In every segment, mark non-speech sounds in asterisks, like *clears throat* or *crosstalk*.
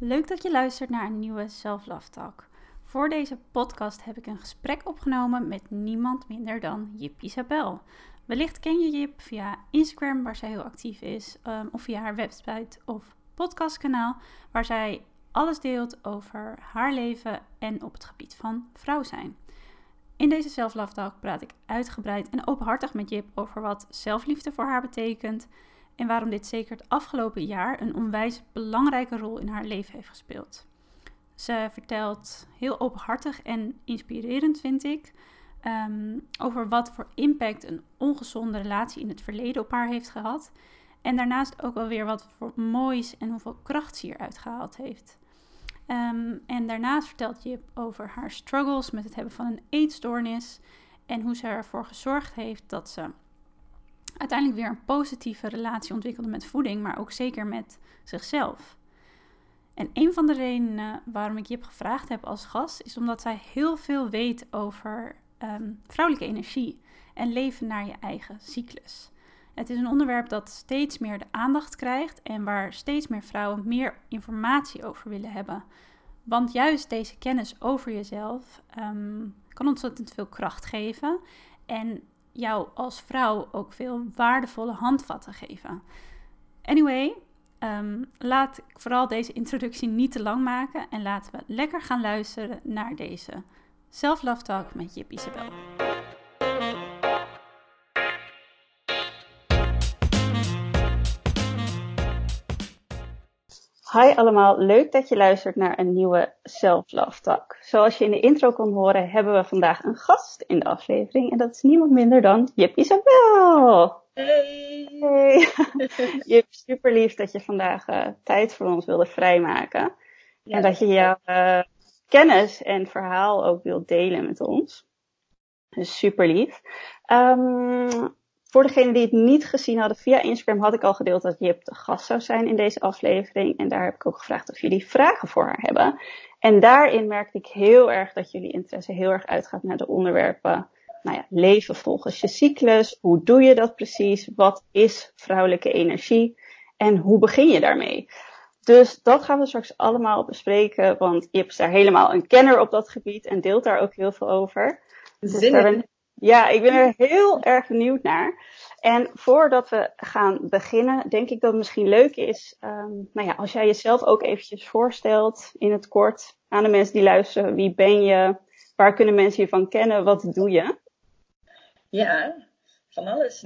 Leuk dat je luistert naar een nieuwe Self Love. Voor deze podcast heb ik een gesprek opgenomen met niemand minder dan Jip Isabel. Wellicht ken je Jip via Instagram, waar zij heel actief is, um, of via haar website of podcastkanaal, waar zij alles deelt over haar leven en op het gebied van vrouw zijn. In deze Self praat ik uitgebreid en openhartig met Jip over wat zelfliefde voor haar betekent en waarom dit zeker het afgelopen jaar een onwijs belangrijke rol in haar leven heeft gespeeld. Ze vertelt heel openhartig en inspirerend, vind ik, um, over wat voor impact een ongezonde relatie in het verleden op haar heeft gehad. En daarnaast ook wel weer wat voor moois en hoeveel kracht ze hieruit gehaald heeft. Um, en daarnaast vertelt je over haar struggles met het hebben van een eetstoornis en hoe ze ervoor gezorgd heeft dat ze uiteindelijk weer een positieve relatie ontwikkelde met voeding, maar ook zeker met zichzelf. En een van de redenen waarom ik je heb gevraagd heb als gast, is omdat zij heel veel weet over um, vrouwelijke energie en leven naar je eigen cyclus. Het is een onderwerp dat steeds meer de aandacht krijgt en waar steeds meer vrouwen meer informatie over willen hebben. Want juist deze kennis over jezelf um, kan ontzettend veel kracht geven en jou als vrouw ook veel waardevolle handvatten geven. Anyway, um, laat ik vooral deze introductie niet te lang maken en laten we lekker gaan luisteren naar deze Self Love Talk met Jip Isabel. Hi allemaal, leuk dat je luistert naar een nieuwe Self Love Talk. Zoals je in de intro kon horen, hebben we vandaag een gast in de aflevering. En dat is niemand minder dan Jip Isabel. Hey! Hey! *laughs* Jip, super lief dat je vandaag uh, tijd voor ons wilde vrijmaken. Ja, en dat je jouw uh, kennis en verhaal ook wilt delen met ons. Dus super lief. Um, voor degenen die het niet gezien hadden via Instagram had ik al gedeeld dat Jip de gast zou zijn in deze aflevering. En daar heb ik ook gevraagd of jullie vragen voor haar hebben. En daarin merkte ik heel erg dat jullie interesse heel erg uitgaat naar de onderwerpen. Nou ja, leven volgens je cyclus. Hoe doe je dat precies? Wat is vrouwelijke energie? En hoe begin je daarmee? Dus dat gaan we straks allemaal bespreken, want Jip is daar helemaal een kenner op dat gebied en deelt daar ook heel veel over. Dus ben, ja, ik ben er heel erg benieuwd naar. En voordat we gaan beginnen, denk ik dat het misschien leuk is, um, nou ja, als jij jezelf ook eventjes voorstelt in het kort aan de mensen die luisteren. Wie ben je? Waar kunnen mensen je van kennen? Wat doe je? Ja, van alles.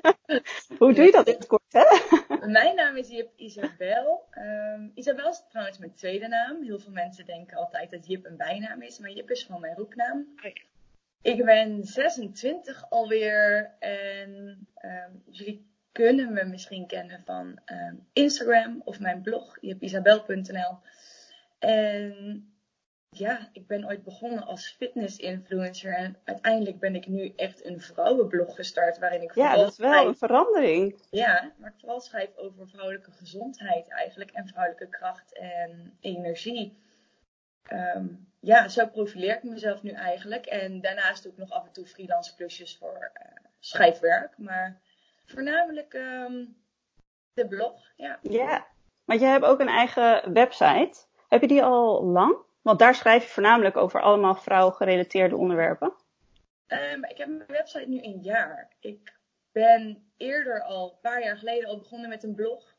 *laughs* Hoe doe je dat in het kort, hè? Mijn naam is Jip Isabel. Um, Isabel is trouwens mijn tweede naam. Heel veel mensen denken altijd dat Jip een bijnaam is, maar Jip is gewoon mijn roepnaam. Ik ben 26 alweer en um, jullie kunnen me misschien kennen van um, Instagram of mijn blog, jipisabel.nl. En ja, ik ben ooit begonnen als fitness-influencer en uiteindelijk ben ik nu echt een vrouwenblog gestart waarin ik Ja, dat is wel schrijf, een verandering. Ja, maar ik vooral schrijf over vrouwelijke gezondheid eigenlijk en vrouwelijke kracht en energie. Um, ja, zo profileer ik mezelf nu eigenlijk. En daarnaast doe ik nog af en toe freelance plusjes voor uh, schrijfwerk. Maar voornamelijk um, de blog, ja. Ja, maar je hebt ook een eigen website. Heb je die al lang? Want daar schrijf je voornamelijk over allemaal vrouwgerelateerde onderwerpen. Um, ik heb mijn website nu een jaar. Ik ben eerder al, een paar jaar geleden al begonnen met een blog.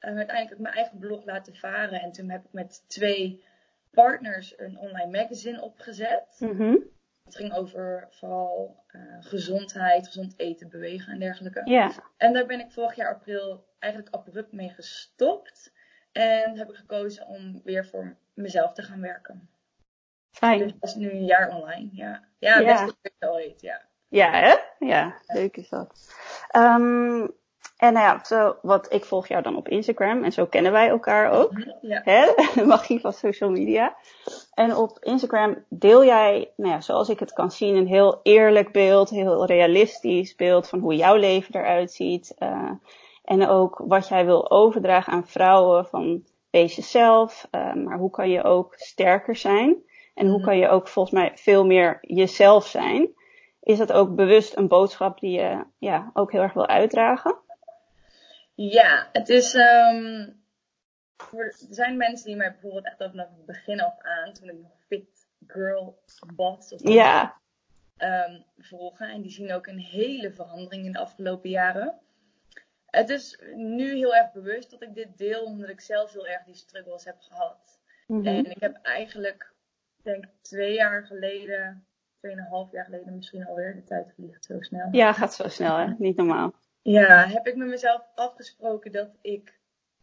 Um, uiteindelijk heb ik mijn eigen blog laten varen. En toen heb ik met twee partners een online magazine opgezet. Mm-hmm. Het ging over vooral uh, gezondheid, gezond eten, bewegen en dergelijke. Ja. En daar ben ik vorig jaar april eigenlijk abrupt mee gestopt. En heb ik gekozen om weer voor mezelf te gaan werken. Fijn. Dus dat is nu een jaar online, ja. Ja, ja. best ooit, ja. Ja, hè? Ja, leuk is dat. Um, En nou ja, zo, wat, ik volg jou dan op Instagram en zo kennen wij elkaar ook. Ja. Hè? *laughs* De magie van social media. En op Instagram deel jij, nou ja, zoals ik het kan zien, een heel eerlijk beeld, heel realistisch beeld van hoe jouw leven eruit ziet. Uh, en ook wat jij wil overdragen aan vrouwen van wees jezelf, uh, maar hoe kan je ook sterker zijn? En hoe mhm. kan je ook volgens mij veel meer jezelf zijn? Is dat ook bewust een boodschap die je ja, ook heel erg wil uitdragen? Ja, het is. Um, er zijn mensen die mij bijvoorbeeld echt vanaf het begin af aan, toen ik nog fit girl was, of ja. Um, volgen. En die zien ook een hele verandering in de afgelopen jaren. Het is nu heel erg bewust dat ik dit deel, omdat ik zelf heel erg die struggles heb gehad. Mhm. En ik heb eigenlijk, denk twee jaar geleden, tweeënhalf jaar geleden misschien alweer, de tijd vliegt zo snel. Ja, gaat zo snel hè, niet normaal. Ja, heb ik met mezelf afgesproken dat ik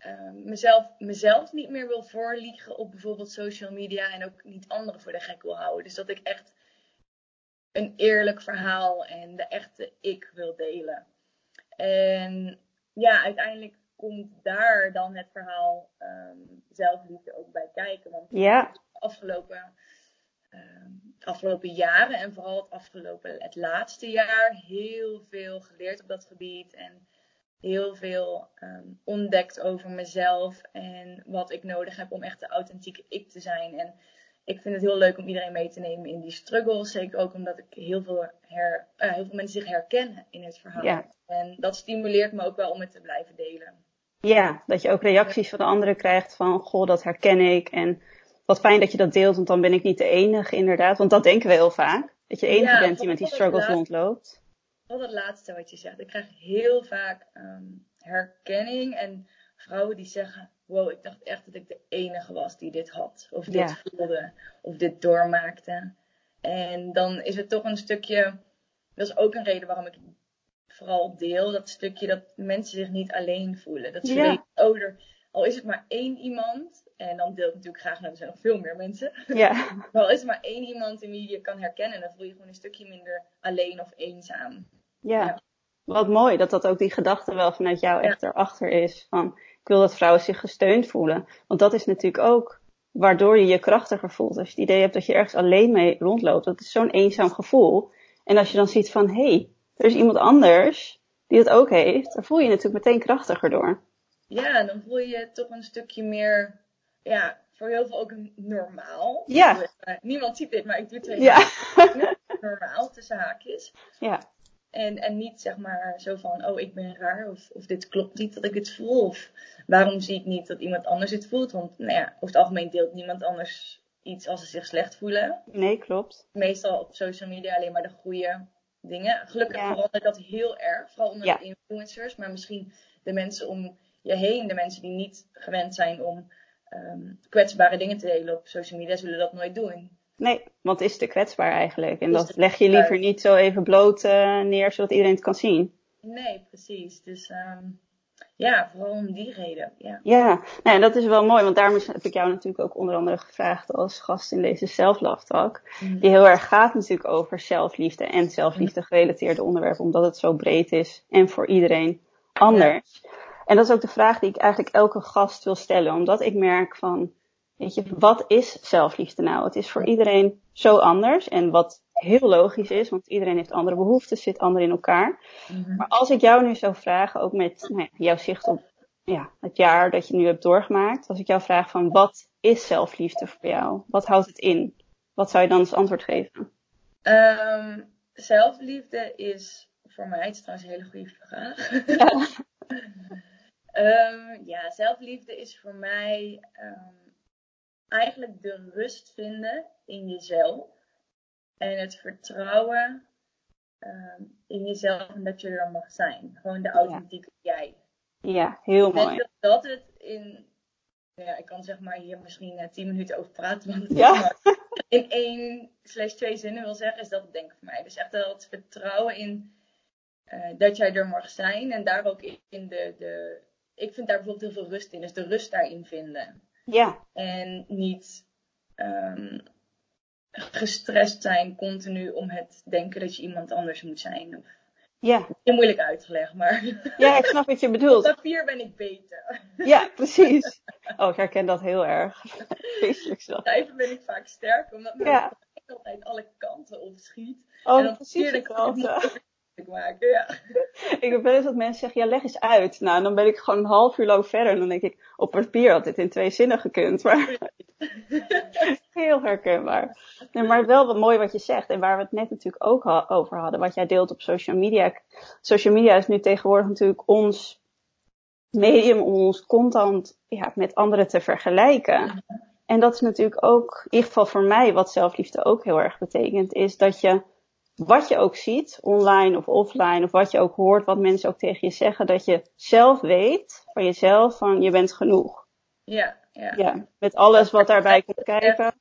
uh, mezelf, mezelf niet meer wil voorliegen op bijvoorbeeld social media en ook niet anderen voor de gek wil houden. Dus dat ik echt een eerlijk verhaal en de echte ik wil delen. En ja, uiteindelijk komt daar dan het verhaal um, zelfliefde ook bij kijken. Want ja. afgelopen Ehm, afgelopen jaren en vooral het afgelopen, het laatste jaar, heel veel geleerd op dat gebied. En heel veel um, ontdekt over mezelf en wat ik nodig heb om echt de authentieke ik te zijn. En ik vind het heel leuk om iedereen mee te nemen in die struggles. Zeker ook omdat ik heel veel, her, uh, heel veel mensen zich herkennen in het verhaal. Ja. En dat stimuleert me ook wel om het te blijven delen. Ja, dat je ook reacties van de anderen krijgt van, goh, dat herken ik. En wat fijn dat je dat deelt, want dan ben ik niet de enige inderdaad. Want dat denken we heel vaak. Dat je de enige bent die met die struggles rondloopt. Wat het laatste wat je zegt. Ik krijg heel vaak um, herkenning en vrouwen die zeggen... Wow, ik dacht echt dat ik de enige was die dit had. Of dit voelde. Of dit doormaakte. En dan is het toch een stukje... Dat is ook een reden waarom ik vooral deel. Dat stukje dat mensen zich niet alleen voelen. Dat ze ja. weten, oh, er, al is het maar één iemand en dan deel ik natuurlijk graag, nou, er zijn nog veel meer mensen. Ja. *laughs* maar al is er maar één iemand in wie je kan herkennen, dan voel je gewoon een stukje minder alleen of eenzaam. Ja. Wat mooi dat dat ook die gedachte wel vanuit jou echt erachter is. Van, ik wil dat vrouwen zich gesteund voelen. Want dat is natuurlijk ook waardoor je je krachtiger voelt. Als je het idee hebt dat je ergens alleen mee rondloopt. Dat is zo'n eenzaam gevoel. En als je dan ziet van, hé, hey, er is iemand anders die dat ook heeft. Dan voel je je natuurlijk meteen krachtiger door. Ja, dan voel je je toch een stukje meer ja, voor heel veel ook normaal. Ja. Uh, niemand ziet dit, maar ik doe het ja. *laughs* normaal tussen haakjes. Ja. En, en niet zeg maar zo van, oh ik ben raar of, of dit klopt niet dat ik het voel. Of waarom zie ik niet dat iemand anders het voelt. Want nou ja, over het algemeen deelt niemand anders iets als ze zich slecht voelen. Nee, klopt. Meestal op social media alleen maar de goede dingen. Gelukkig ja. verandert dat heel erg, vooral onder de influencers. Maar misschien de mensen om je heen, de mensen die niet gewend zijn om um, kwetsbare dingen te delen op social media, zullen dat nooit doen. Nee, want is te kwetsbaar eigenlijk. En dat leg je liever niet zo even bloot uh, neer, zodat iedereen het kan zien. Nee, precies. Dus um, ja, vooral om die reden. Ja, ja nou, dat is wel mooi, want daarom heb ik jou natuurlijk ook onder andere gevraagd als gast in deze Self-Love Talk. Mm. Die heel erg gaat natuurlijk over zelfliefde en zelfliefde gerelateerde onderwerpen, omdat het zo breed is en voor iedereen anders. Ja. En dat is ook de vraag die ik eigenlijk elke gast wil stellen. Omdat ik merk van, weet je, wat is zelfliefde nou? Het is voor iedereen zo anders. En wat heel logisch is, want iedereen heeft andere behoeften, zit ander in elkaar. Mm-hmm. Maar als ik jou nu zou vragen, ook met nou ja, jouw zicht op ja, het jaar dat je nu hebt doorgemaakt. Als ik jou vraag van, wat is zelfliefde voor jou? Wat houdt het in? Wat zou je dan als antwoord geven? Um, zelfliefde is voor mij, het is trouwens een hele goede vraag. Ja. *laughs* Um, ja, zelfliefde is voor mij um, eigenlijk de rust vinden in jezelf. En het vertrouwen um, in jezelf en dat je er mag zijn. Gewoon de authentieke jij. Ja, heel mooi. Ik denk dat, het in, ja, ik kan zeg maar hier misschien uh, tien minuten over praten, want ja. *laughs* in één slash twee zinnen wil zeggen, is dat het denk ik voor mij. Dus echt dat vertrouwen in uh, dat jij er mag zijn en daar ook in de, de, ik vind daar bijvoorbeeld heel veel rust in. Dus de rust daarin vinden. Ja. En niet um, gestrest zijn continu om het denken dat je iemand anders moet zijn. Of Ja. Heel moeilijk uitgelegd, maar. Ja, ik snap wat je bedoelt. Op papier ben ik beter. Ja, precies. Oh, ik herken dat heel erg. *laughs* Schrijven ben ik vaak sterk, omdat mijn Ja. altijd alle kanten opschiet. Oh, en dan precies ik kanten. Maken. Ja. *laughs* Ik heb wel eens dat mensen zeggen, ja, leg eens uit. Nou, dan ben ik gewoon een half uur lang verder. En dan denk ik, op papier had dit in twee zinnen gekund. Maar *laughs* heel herkenbaar. Nee, maar wel wat mooi wat je zegt. En waar we het net natuurlijk ook ha- over hadden. Wat jij deelt op social media. Social media is nu tegenwoordig natuurlijk ons medium om ons constant ja, met anderen te vergelijken. En dat is natuurlijk ook, in ieder geval voor mij, wat zelfliefde ook heel erg betekent, is dat je, wat je ook ziet, online of offline, of wat je ook hoort, wat mensen ook tegen je zeggen, dat je zelf weet van jezelf van je bent genoeg. Ja, ja. Ja, met alles wat daarbij komt kijken.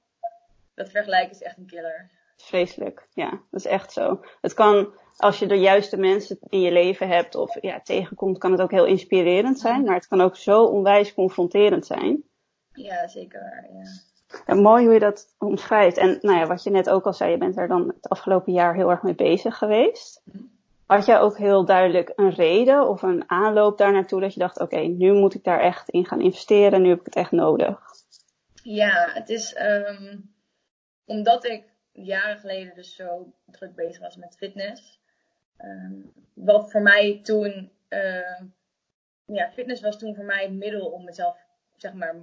Dat vergelijken is echt een killer. Vreselijk. Ja, dat is echt zo. Het kan, als je de juiste mensen in je leven hebt of ja, tegenkomt, kan het ook heel inspirerend zijn. Maar het kan ook zo onwijs confronterend zijn. Ja, zeker. Ja. Mooi hoe je dat omschrijft. En nou ja, wat je net ook al zei, je bent er dan het afgelopen jaar heel erg mee bezig geweest. Had jij ook heel duidelijk een reden of een aanloop daar naartoe dat je dacht, oké, nu moet ik daar echt in gaan investeren, nu heb ik het echt nodig. Ja, het is ehm, omdat ik jaren geleden dus zo druk bezig was met fitness. ehm, wat voor mij toen, ehm, ja, fitness was toen voor mij een middel om mezelf, zeg maar,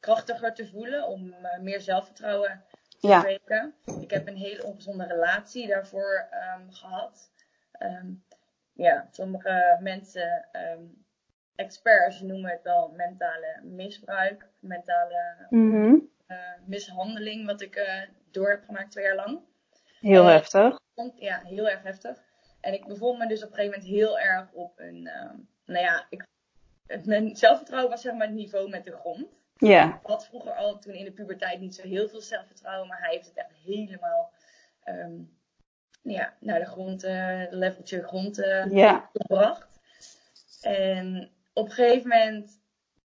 krachtiger te voelen, om eh, meer zelfvertrouwen te Ja. Ik heb een hele ongezonde relatie daarvoor ehm, gehad. Ehm, ja, sommige mensen, ehm, experts noemen het wel mentale misbruik, mentale Mhm. eh, mishandeling, wat ik eh, door heb gemaakt twee jaar lang. Heel heftig. Ja, heel erg heftig. En ik bevond me dus op een gegeven moment heel erg op een, nou ja, ik, mijn zelfvertrouwen was zeg maar het niveau met de grond. Ja, Ik had vroeger al toen in de puberteit niet zo heel veel zelfvertrouwen, maar hij heeft het echt helemaal ehm, ja, naar de grond, eh leveltje grond eh, ja, gebracht. En op een gegeven moment,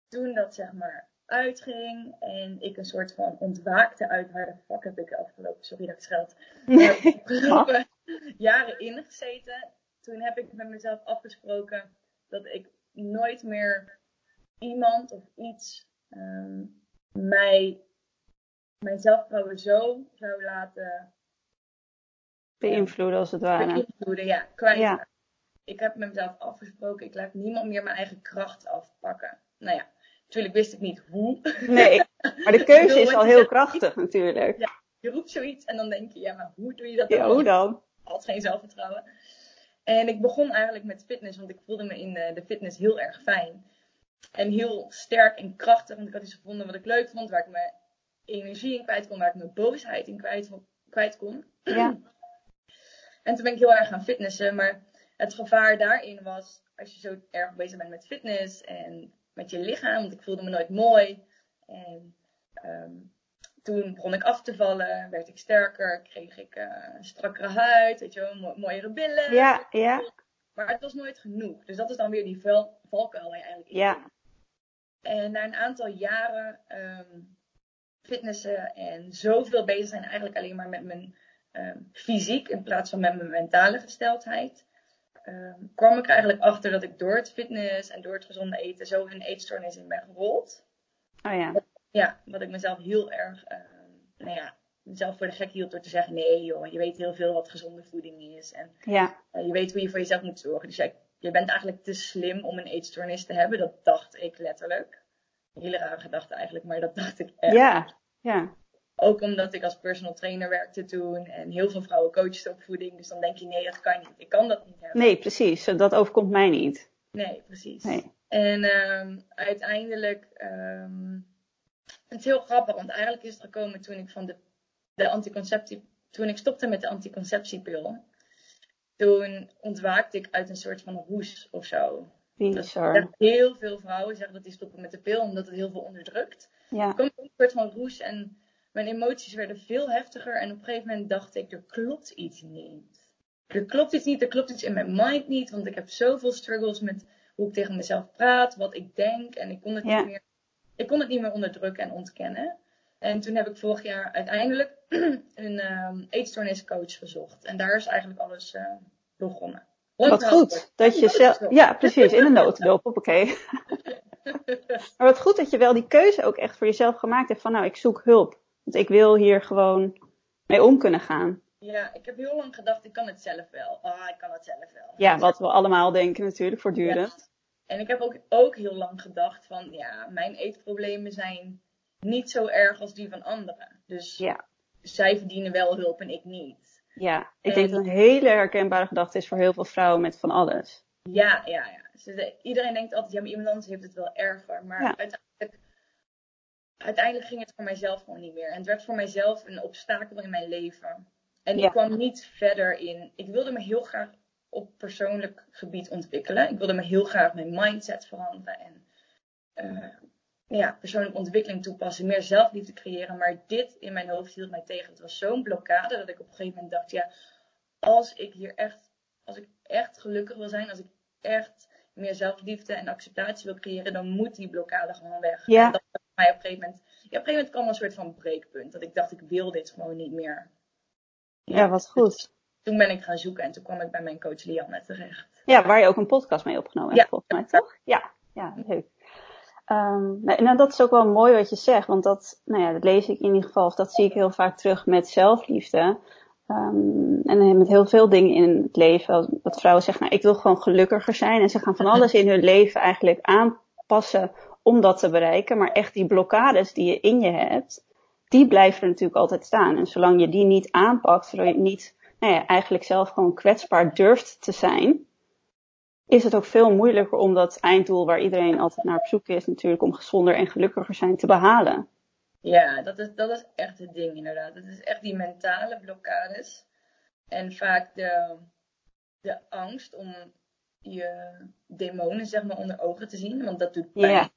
toen dat zeg maar uitging en ik een soort van ontwaakte uit waar de fuck heb ik afgelopen, sorry dat ik scheld, afgelopen jaren ingezeten. Toen heb ik met mezelf afgesproken dat ik nooit meer iemand of iets ehm, mij, mijn zelfvertrouwen zo zou laten beïnvloeden als het ware. beïnvloeden, ja, kwijt. Ja. Ik heb met mezelf afgesproken, ik laat niemand meer mijn eigen kracht afpakken. Nou ja, natuurlijk wist ik niet hoe. Nee, maar de *laughs* keuze is al heel krachtig natuurlijk. Je roept zoiets en dan denk je, ja, maar hoe doe je dat Ja, dan? hoe dan? had geen zelfvertrouwen. En ik begon eigenlijk met fitness, want ik voelde me in de, de fitness heel erg fijn. En heel sterk en krachtig, want ik had iets gevonden wat ik leuk vond, waar ik mijn energie in kwijt kon, waar ik mijn boosheid in kwijt, kwijt kon. Ja, *clears throat* En toen ben ik heel erg gaan fitnessen, maar het gevaar daarin was, als je zo erg bezig bent met fitness en met je lichaam, want ik voelde me nooit mooi. En ehm, toen begon ik af te vallen, werd ik sterker, kreeg ik een strakkere huid, weet je wel, mo- mooiere billen. ja, ja, Maar het was nooit genoeg. Dus dat is dan weer die val, valkuil waar je eigenlijk in ja. En na een aantal jaren ehm, fitnessen en zoveel bezig zijn eigenlijk alleen maar met mijn ehm, fysiek in plaats van met mijn mentale gesteldheid, ehm, kwam ik eigenlijk achter dat ik door het fitness en door het gezonde eten zo in een eetstoornis in ben gerold. oh ja, Ja, wat ik mezelf heel erg, nou ja, mezelf voor de gek hield door te zeggen, nee joh, je weet heel veel wat gezonde voeding is. En ja, eh, je weet hoe je voor jezelf moet zorgen. Dus jij, je bent eigenlijk te slim om een eetstoornis te hebben. Dat dacht ik letterlijk. Een hele rare gedachte eigenlijk, maar dat dacht ik echt. ja, ja, Ook omdat ik als personal trainer werkte toen en heel veel vrouwen coachten op voeding. Dus dan denk je, nee, dat kan niet. Ik kan dat niet hebben. nee, precies, dat overkomt mij niet. Nee, precies. Nee. En ehm, uiteindelijk, ehm, het is heel grappig, want eigenlijk is het gekomen toen ik van de, de anticonceptie, toen ik stopte met de anticonceptiepil. Toen ontwaakte ik uit een soort van roes of zo. Bizar. heel veel vrouwen zeggen dat die stoppen met de pil omdat het heel veel onderdrukt. Ja, Er kwam een soort van roes en mijn emoties werden veel heftiger. En op een gegeven moment dacht ik, er klopt iets niet. Er klopt iets niet, er klopt iets in mijn mind niet. Want ik heb zoveel struggles met hoe ik tegen mezelf praat, wat ik denk. En ik kon het, Ja. niet, meer, ik kon het niet meer onderdrukken en ontkennen. En toen heb ik vorig jaar uiteindelijk *clears throat* een ehm eetstoorniscoach gezocht. En daar is eigenlijk alles eh, begonnen. Wat goed dat je *laughs* zelf. Ja, precies, in een notendop, oké. *laughs* maar wat goed dat je wel die keuze ook echt voor jezelf gemaakt hebt van nou, ik zoek hulp. Want ik wil hier gewoon mee om kunnen gaan. Ja, ik heb heel lang gedacht, ik kan het zelf wel. Ah, ik kan het zelf wel. Ja, wat we allemaal denken natuurlijk, voortdurend. En ik heb ook, ook heel lang gedacht van, ja, mijn eetproblemen zijn niet zo erg als die van anderen. Dus ja. zij verdienen wel hulp en ik niet. Ja, ik denk dat een hele herkenbare gedachte is voor heel veel vrouwen met van alles. Ja, ja, ja. Dus iedereen denkt altijd, ja, maar iemand anders heeft het wel erger. Maar uiteindelijk, uiteindelijk ging het voor mijzelf gewoon niet meer. En het werd voor mijzelf een obstakel in mijn leven. En ik kwam niet verder in. Ik wilde me heel graag op persoonlijk gebied ontwikkelen. Ik wilde me heel graag mijn mindset veranderen. En uh, ja, persoonlijke ontwikkeling toepassen, meer zelfliefde creëren. Maar dit in mijn hoofd hield mij tegen. Het was zo'n blokkade dat ik op een gegeven moment dacht, ja, als ik hier echt, als ik echt gelukkig wil zijn, als ik echt meer zelfliefde en acceptatie wil creëren, dan moet die blokkade gewoon weg. Ja. En dat was mij op een gegeven moment, ja, op een gegeven moment kwam een soort van breekpunt. Dat ik dacht, ik wil dit gewoon niet meer. Ja, wat goed. toen ben ik gaan zoeken en toen kwam ik bij mijn coach Lianne terecht. Ja, waar je ook een podcast mee opgenomen hebt, volgens mij, toch? Ja, ja, leuk. Um, nou, dat is ook wel mooi wat je zegt, want dat, nou ja, dat lees ik in ieder geval, of dat zie ik heel vaak terug met zelfliefde. Um, en met heel veel dingen in het leven, dat vrouwen zeggen, nou, ik wil gewoon gelukkiger zijn. En ze gaan van *laughs* alles in hun leven eigenlijk aanpassen om dat te bereiken. Maar echt die blokkades die je in je hebt, die blijven er natuurlijk altijd staan. En zolang je die niet aanpakt, zolang je niet, nou ja, eigenlijk zelf gewoon kwetsbaar durft te zijn, is het ook veel moeilijker om dat einddoel waar iedereen altijd naar op zoek is, natuurlijk om gezonder en gelukkiger zijn te behalen. Ja, dat is, dat is echt het ding inderdaad. Het is echt die mentale blokkades. En vaak de, de angst om je demonen zeg maar onder ogen te zien. Want dat doet pijn. Ja.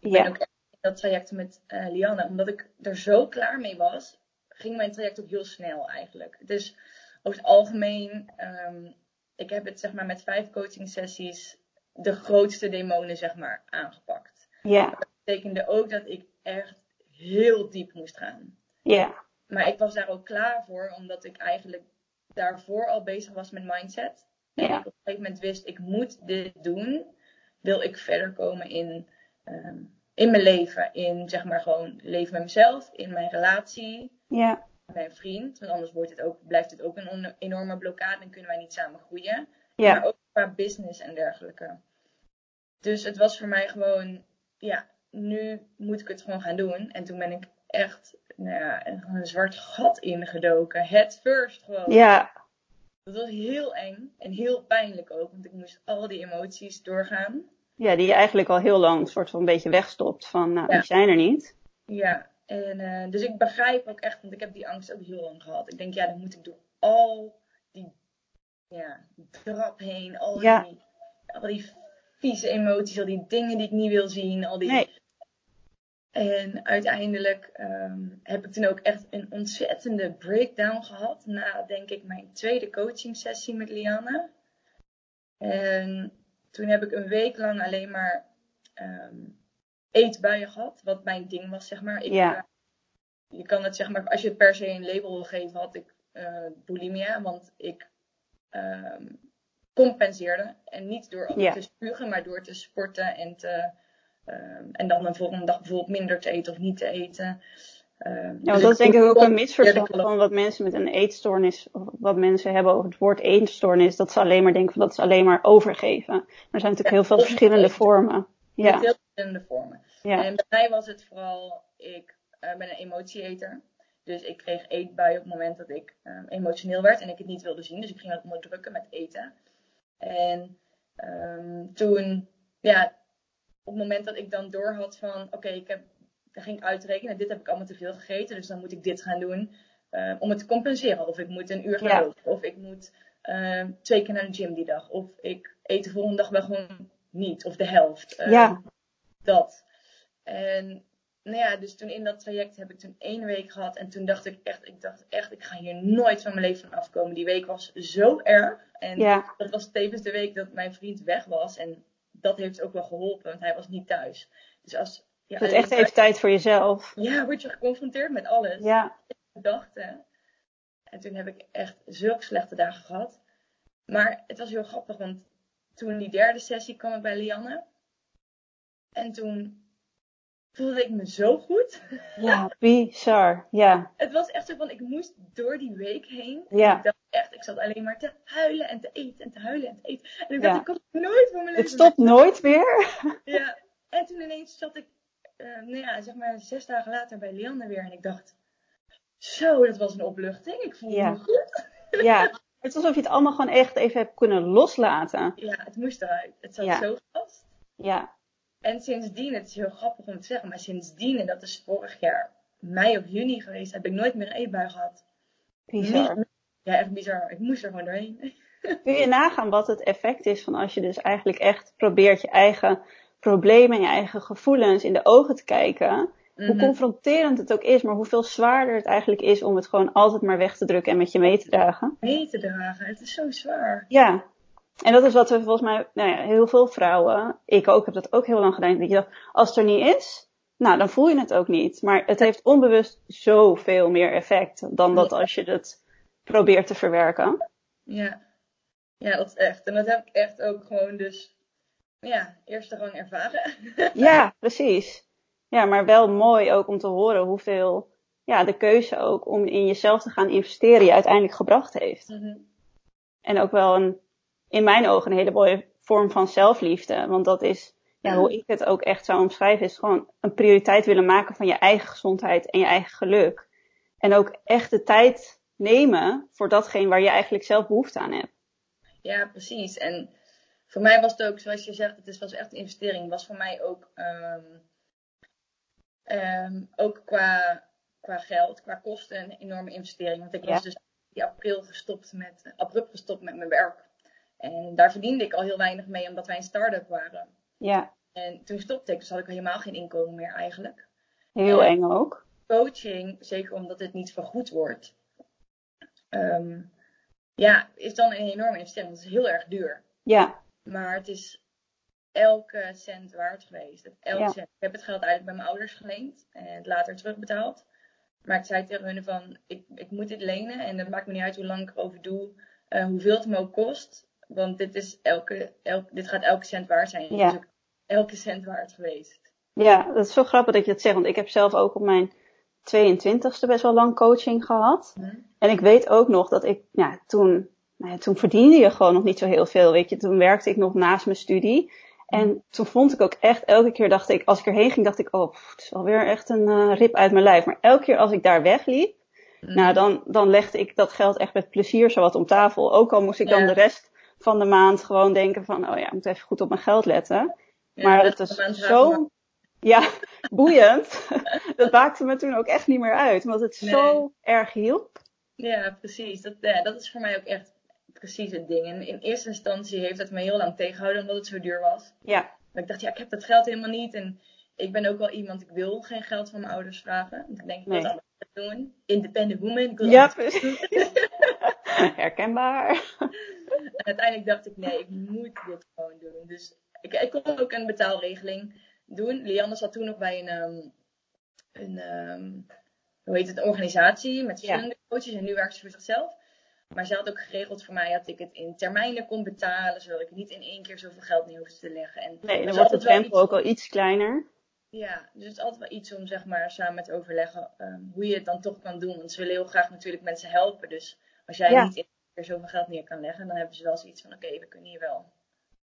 Ik ben ook echt in dat traject met uh, Lianne. Omdat ik er zo klaar mee was, ging mijn traject ook heel snel eigenlijk. Dus over het algemeen um, ik heb het zeg maar met vijf coaching sessies de grootste demonen zeg maar aangepakt. Ja. Dat betekende ook dat ik echt heel diep moest gaan. Ja. Maar ik was daar ook klaar voor, omdat ik eigenlijk daarvoor al bezig was met mindset. En ik op een gegeven moment wist, ik moet dit doen. Wil ik verder komen in, um, in mijn leven. In zeg maar gewoon leven met mezelf, in mijn relatie. Ja mijn vriend. Want anders wordt het ook, blijft het ook een enorme blokkade en kunnen wij niet samen groeien. Ja. Maar ook qua business en dergelijke. Dus het was voor mij gewoon, ja, nu moet ik het gewoon gaan doen. En toen ben ik echt nou ja, een zwart gat ingedoken. Het first gewoon. Ja. Dat was heel eng en heel pijnlijk ook, want ik moest al die emoties doorgaan. Ja, die je eigenlijk al heel lang soort van een beetje wegstopt van, nou, die zijn er niet. Ja, en, uh, dus ik begrijp ook echt, want ik heb die angst ook heel lang gehad. Ik denk, ja, dan moet ik door al die, ja, drap heen, al, die, al die vieze emoties, al die dingen die ik niet wil zien, al die... Nee. En uiteindelijk um, heb ik toen ook echt een ontzettende breakdown gehad. Na, denk ik, mijn tweede coaching sessie met Lianne. En toen heb ik een week lang alleen maar um, eetbuien gehad, wat mijn ding was, zeg maar. Ik, ja. Uh, je kan het, zeg maar, als je het per se een label wil geven, had ik uh, bulimia, want ik um, compenseerde. En niet door ja. te spugen, maar door te sporten en te... Um, en dan de volgende dag bijvoorbeeld minder te eten of niet te eten. Um, ja, dus dat is denk ik ook een misverstand van wat mensen met een eetstoornis, of wat mensen hebben over het woord eetstoornis, dat ze alleen maar denken van dat ze alleen maar overgeven. Maar er zijn natuurlijk ja, heel veel verschillende vormen. Ja. Heel verschillende vormen. Ja. En bij mij was het vooral, ik uh, ben een emotieeter. Dus ik kreeg eetbuien op het moment dat ik um, emotioneel werd en ik het niet wilde zien. Dus ik ging dat onderdrukken met eten. En um, toen, ja, op het moment dat ik dan door had van, oké, okay, ik heb, dan ging ik uitrekenen, dit heb ik allemaal te veel gegeten, dus dan moet ik dit gaan doen uh, om het te compenseren. Of ik moet een uur gaan Ja. lopen, of ik moet twee keer naar de gym die dag, of ik eet de volgende dag wel gewoon niet, of de helft. Ja. Dat. En nou ja, dus toen in dat traject heb ik toen één week gehad. En toen dacht ik echt, ik dacht echt, ik ga hier nooit van mijn leven van afkomen. Die week was zo erg. En Ja. dat was tevens de week dat mijn vriend weg was. En dat heeft ook wel geholpen, want hij was niet thuis. Dus als ja, Je echt even tijd voor jezelf. ja, word je geconfronteerd met alles. Ja. Gedachten. En toen heb ik echt zulke slechte dagen gehad. Maar het was heel grappig, want toen die derde sessie kwam ik bij Lianne. En toen voelde ik me zo goed. Ja, *laughs* bizar. Ja. Het was echt zo van, ik moest door die week heen. Ja. Ik dacht echt, ik zat alleen maar te huilen en te eten en te huilen en te eten. En ik Ja. dacht, ik kom nooit van mijn leven Het stopt nooit meer. *laughs* Ja. En toen ineens zat ik, eh, nou ja, zeg maar zes dagen later bij Lianne weer. En ik dacht, zo, dat was een opluchting. Ik voelde Ja. me goed. Ja. Het is alsof je het allemaal gewoon echt even hebt kunnen loslaten. Ja, het moest eruit. Het zat Ja. zo vast. Ja. En sindsdien, het is heel grappig om te zeggen, maar sindsdien, en dat is vorig jaar mei of juni geweest, heb ik nooit meer een eetbui gehad. Bizar. Ja, echt bizar. Ik moest er gewoon doorheen. *laughs* Kun je nagaan wat het effect is van als je dus eigenlijk echt probeert je eigen problemen en je eigen gevoelens in de ogen te kijken. Hoe Mhm. confronterend het ook is, maar hoeveel zwaarder het eigenlijk is om het gewoon altijd maar weg te drukken en met je mee te dragen. mee te dragen. Het is zo zwaar. Ja. En dat is wat we volgens mij, nou ja, heel veel vrouwen, ik ook, heb dat ook heel lang gedaan. Dat je dacht, als het er niet is, nou dan voel je het ook niet. Maar het heeft onbewust zoveel meer effect dan dat als je het probeert te verwerken. Ja. Ja, dat is echt. En dat heb ik echt ook gewoon dus, ja, eerste gang ervaren. *laughs* Ja, precies. Ja, maar wel mooi ook om te horen hoeveel ja, de keuze ook om in jezelf te gaan investeren je uiteindelijk gebracht heeft. Mhm. En ook wel een, in mijn ogen een hele mooie vorm van zelfliefde. Want dat is, ja, hoe ik het ook echt zou omschrijven, is gewoon een prioriteit willen maken van je eigen gezondheid en je eigen geluk. En ook echt de tijd nemen voor datgene waar je eigenlijk zelf behoefte aan hebt. Ja, precies. En voor mij was het ook, zoals je zegt, het is- was echt een investering. was voor mij ook, ehm, ehm, ook qua, qua geld, qua kosten, een enorme investering. Want ik Ja. was dus in april gestopt met, abrupt gestopt met mijn werk. En daar verdiende ik al heel weinig mee, omdat wij een start-up waren. Ja, En toen stopte ik, dus had ik al helemaal geen inkomen meer eigenlijk. heel eng ook. Coaching, zeker omdat het niet vergoed wordt, ehm, ja, is dan een enorme investering. Het is heel erg duur. Ja, Maar het is elke cent waard geweest. Elke Ja. cent. Ik heb het geld eigenlijk bij mijn ouders geleend en het later terugbetaald. Maar ik zei tegen hun van, ik, ik moet dit lenen en het maakt me niet uit hoe lang ik erover doe, eh, hoeveel het me ook kost. Want dit, is elke, elk, dit gaat elke cent waard zijn. Ja. ook elke cent waard geweest. Ja, dat is zo grappig dat je dat zegt. Want ik heb zelf ook op mijn 22ste best wel lang coaching gehad. Hm? En ik weet ook nog dat ik, ja, toen, nou ja, toen verdiende je gewoon nog niet zo heel veel. Weet je, toen werkte ik nog naast mijn studie. En toen vond ik ook echt, elke keer dacht ik, als ik erheen ging, dacht ik, oh, pff, het is wel weer echt een eh, rip uit mijn lijf. Maar elke keer als ik daar wegliep, Hm. nou, dan, dan legde ik dat geld echt met plezier zowat om tafel. Ook al moest ik dan de rest van de maand gewoon denken van, oh ja, ik moet even goed op mijn geld letten. Ja, Maar dat het is zo, ja, *laughs* boeiend. *laughs* dat maakte me toen ook echt niet meer uit, omdat het Nee. zo erg hielp. Ja, precies. Dat, ja, dat is voor mij ook echt precies het ding. En in eerste instantie heeft het me heel lang tegengehouden omdat het zo duur was. Ja, Maar ik dacht, ja, ik heb dat geld helemaal niet. En ik ben ook wel iemand, ik wil geen geld van mijn ouders vragen. Want ik denk, ik wil Nee. doen. Independent woman. Ja, precies. *laughs* Herkenbaar. En uiteindelijk dacht ik, nee, ik moet dit gewoon doen. Dus ik, ik kon ook een betaalregeling doen. Lianne zat toen nog bij een, ehm, een ehm, hoe heet het, een organisatie met verschillende coaches. En nu werkt ze voor zichzelf. Maar ze had ook geregeld voor mij dat ik het in termijnen kon betalen. Zodat ik niet in één keer zoveel geld neer hoefde te leggen. En Nee, dan wordt de drempel iets- ook al iets kleiner. Ja, dus het is altijd wel iets om zeg maar samen met overleggen ehm, hoe je het dan toch kan doen. Want ze willen heel graag natuurlijk mensen helpen. Dus als jij Ja. niet in keer zoveel geld neer kan leggen, dan hebben ze wel zoiets van oké, we kunnen je wel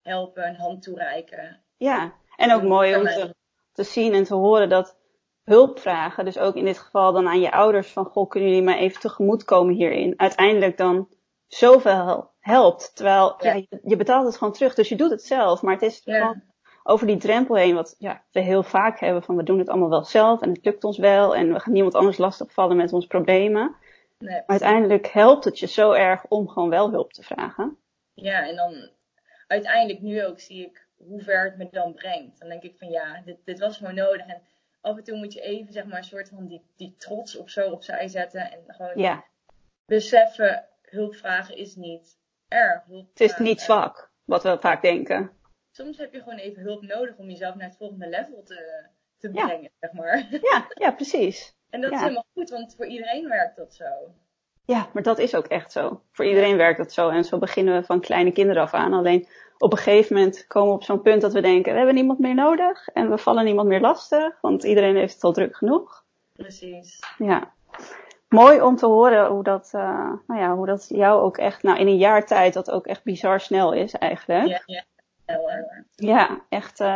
helpen, een hand toereiken. Ja, en ook mooi om te, te zien en te horen dat hulp vragen, dus ook in dit geval dan aan je ouders van, goh, kunnen jullie mij even tegemoetkomen hierin, uiteindelijk dan zoveel helpt. Terwijl ja. Ja. je, je betaalt het gewoon terug, dus je doet het zelf, maar het is Ja. gewoon over die drempel heen, wat ja, we heel vaak hebben van we doen het allemaal wel zelf en het lukt ons wel en we gaan niemand anders lastigvallen met onze problemen. Nee. Uiteindelijk helpt het je zo erg om gewoon wel hulp te vragen. Ja, en dan uiteindelijk nu ook zie ik hoe ver het me dan brengt. Dan denk ik van ja, dit, dit was gewoon nodig. En af en toe moet je even zeg maar een soort van die, die trots of zo opzij zetten. En gewoon Ja, beseffen, hulp vragen is niet erg. Het is niet zwak, wat we vaak denken. Soms heb je gewoon even hulp nodig om jezelf naar het volgende level te, te Ja. brengen, zeg maar. Ja, ja, precies. En dat is helemaal goed, want voor iedereen werkt dat zo. Ja, maar dat is ook echt zo. Voor iedereen werkt dat zo. En zo beginnen we van kleine kinderen af aan. Alleen op een gegeven moment komen we op zo'n punt dat we denken, we hebben niemand meer nodig. En we vallen niemand meer lastig, want iedereen heeft het al druk genoeg. Precies. Ja. Mooi om te horen hoe dat, uh, nou ja, hoe dat jou ook echt, nou in een jaar tijd, dat ook echt bizar snel is eigenlijk. Ja, ja. Heel erg. Ja, echt, uh,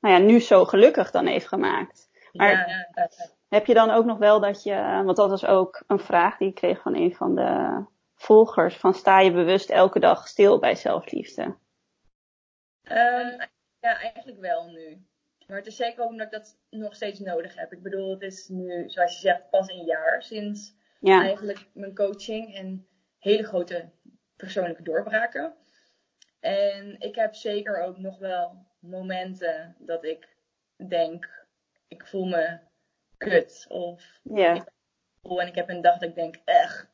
nou ja, nu zo gelukkig dan heeft gemaakt. Maar ja, ja, ja. Heb je dan ook nog wel dat je, want dat was ook een vraag die ik kreeg van een van de volgers, van sta je bewust elke dag stil bij zelfliefde? Um, ja, eigenlijk wel nu. Maar het is zeker ook omdat ik dat nog steeds nodig heb. Ik bedoel, het is nu, zoals je zegt, pas een jaar sinds Ja, eigenlijk mijn coaching en hele grote persoonlijke doorbraken. En ik heb zeker ook nog wel momenten dat ik denk, ik voel me kut. Of ja, voel en ik heb een dag dat ik denk, echt.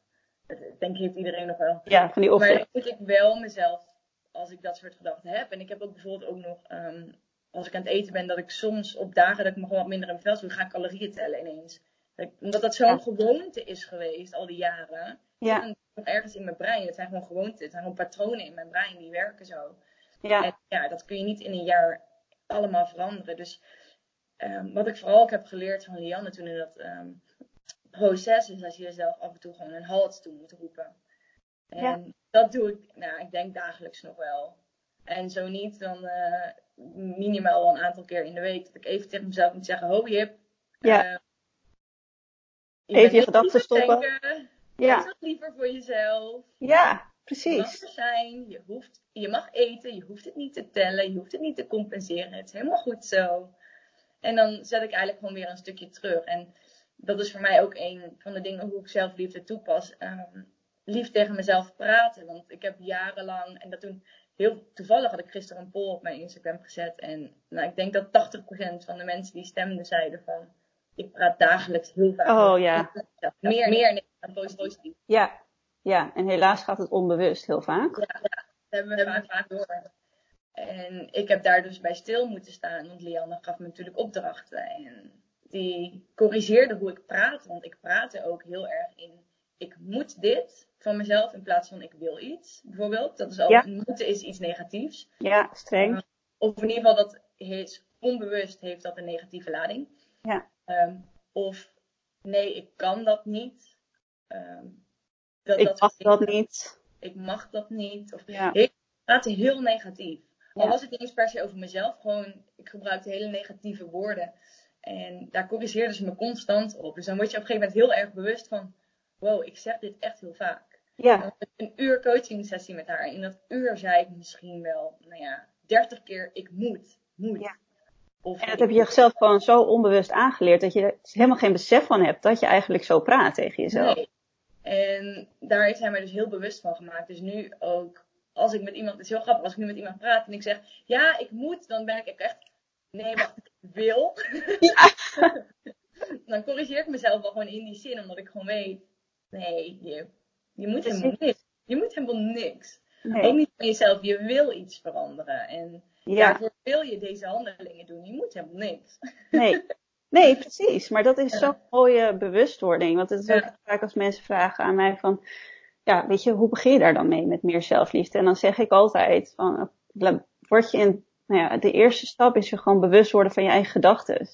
Dat denk ik heeft iedereen nog wel. ja, van die Maar opdracht. dan moet ik wel mezelf, als ik dat soort gedachten heb. En ik heb ook bijvoorbeeld ook nog, ehm, als ik aan het eten ben, dat ik soms op dagen dat ik me gewoon wat minder in vel voel, ga ik calorieën tellen ineens. Dat ik- omdat dat zo'n Ja. gewoonte is geweest al die jaren. Ja, En nog ergens in mijn brein. Het zijn gewoon gewoonten. Het zijn gewoon patronen in mijn brein die werken zo. ja, En ja, dat kun je niet in een jaar allemaal veranderen. Dus ehm, wat ik vooral ook heb geleerd van Lianne toen in dat ehm, proces is dat je jezelf af en toe gewoon een halt toe moet roepen. En Ja. dat doe ik, nou, ik denk dagelijks nog wel. En zo niet, dan eh, minimaal wel een aantal keer in de week. Dat ik even tegen mezelf moet zeggen, ho Jip. Ja. eh, Even je gedachten te stoppen. denken. ja, Zorg liever voor jezelf. ja, Je mag precies. er zijn, je, hoeft, je mag eten, je hoeft het niet te tellen, je hoeft het niet te compenseren. Het is helemaal goed zo. En dan zet ik eigenlijk gewoon weer een stukje terug. En dat is voor mij ook een van de dingen hoe ik zelfliefde toepas. Ehm, lief tegen mezelf praten. Want ik heb jarenlang, en dat toen heel toevallig had ik gisteren een poll op mijn Instagram gezet. En nou, ik denk dat 80% van de mensen die stemden zeiden van, ik praat dagelijks heel vaak. Oh, ja. Meer, meer dan positief. Ja, ja, en helaas gaat het onbewust heel vaak. Ja, ja, dat hebben we vaak, vaak door. En ik heb daar dus bij stil moeten staan, want Lianne gaf me natuurlijk opdrachten. En die corrigeerde hoe ik praat, want ik praatte ook heel erg in, ik moet dit van mezelf in plaats van ik wil iets, bijvoorbeeld. Dat is al, Ja. moeten is iets negatiefs. Ja, streng. Of in ieder geval, dat is onbewust heeft dat een negatieve lading. Ja. Ehm, of nee, ik kan dat niet. Dat, Ik dat mag dat niet. Ik mag dat niet. Of Ja, heel, praten heel negatief. Al Ja. was het niet eens per se over mezelf, gewoon ik gebruikte hele negatieve woorden. En daar corrigeerden ze me constant op. Dus dan word je op een gegeven moment heel erg bewust van, wow, ik zeg dit echt heel vaak. ja, een uur coaching sessie met haar. In dat uur zei ik misschien wel, nou ja, 30 keer ik moet, moet. Ja. Of en dat heb je jezelf gewoon zo onbewust aangeleerd dat je er helemaal geen besef van hebt dat je eigenlijk zo praat tegen jezelf. Nee. En daar heeft hij mij dus heel bewust van gemaakt. Dus nu ook, als ik met iemand, het is heel grappig, als ik nu met iemand praat en ik zeg, ja, ik moet, dan ben ik echt, nee, wacht, ik wil. *laughs* dan corrigeer ik mezelf wel gewoon in die zin, omdat ik gewoon weet, nee, je, je moet helemaal niks. Je moet helemaal niks. Ook niet van jezelf, je wil iets veranderen. En Ja, daarvoor wil je deze handelingen doen. Je moet helemaal niks. nee. Nee, precies. Maar dat is *laughs* zo'n mooie bewustwording. Want het is ook Ja. vaak als mensen vragen aan mij van, ja, weet je, hoe begin je daar dan mee met meer zelfliefde? En dan zeg ik altijd van, word je in, nou ja, de eerste stap is je gewoon bewust worden van je eigen gedachten.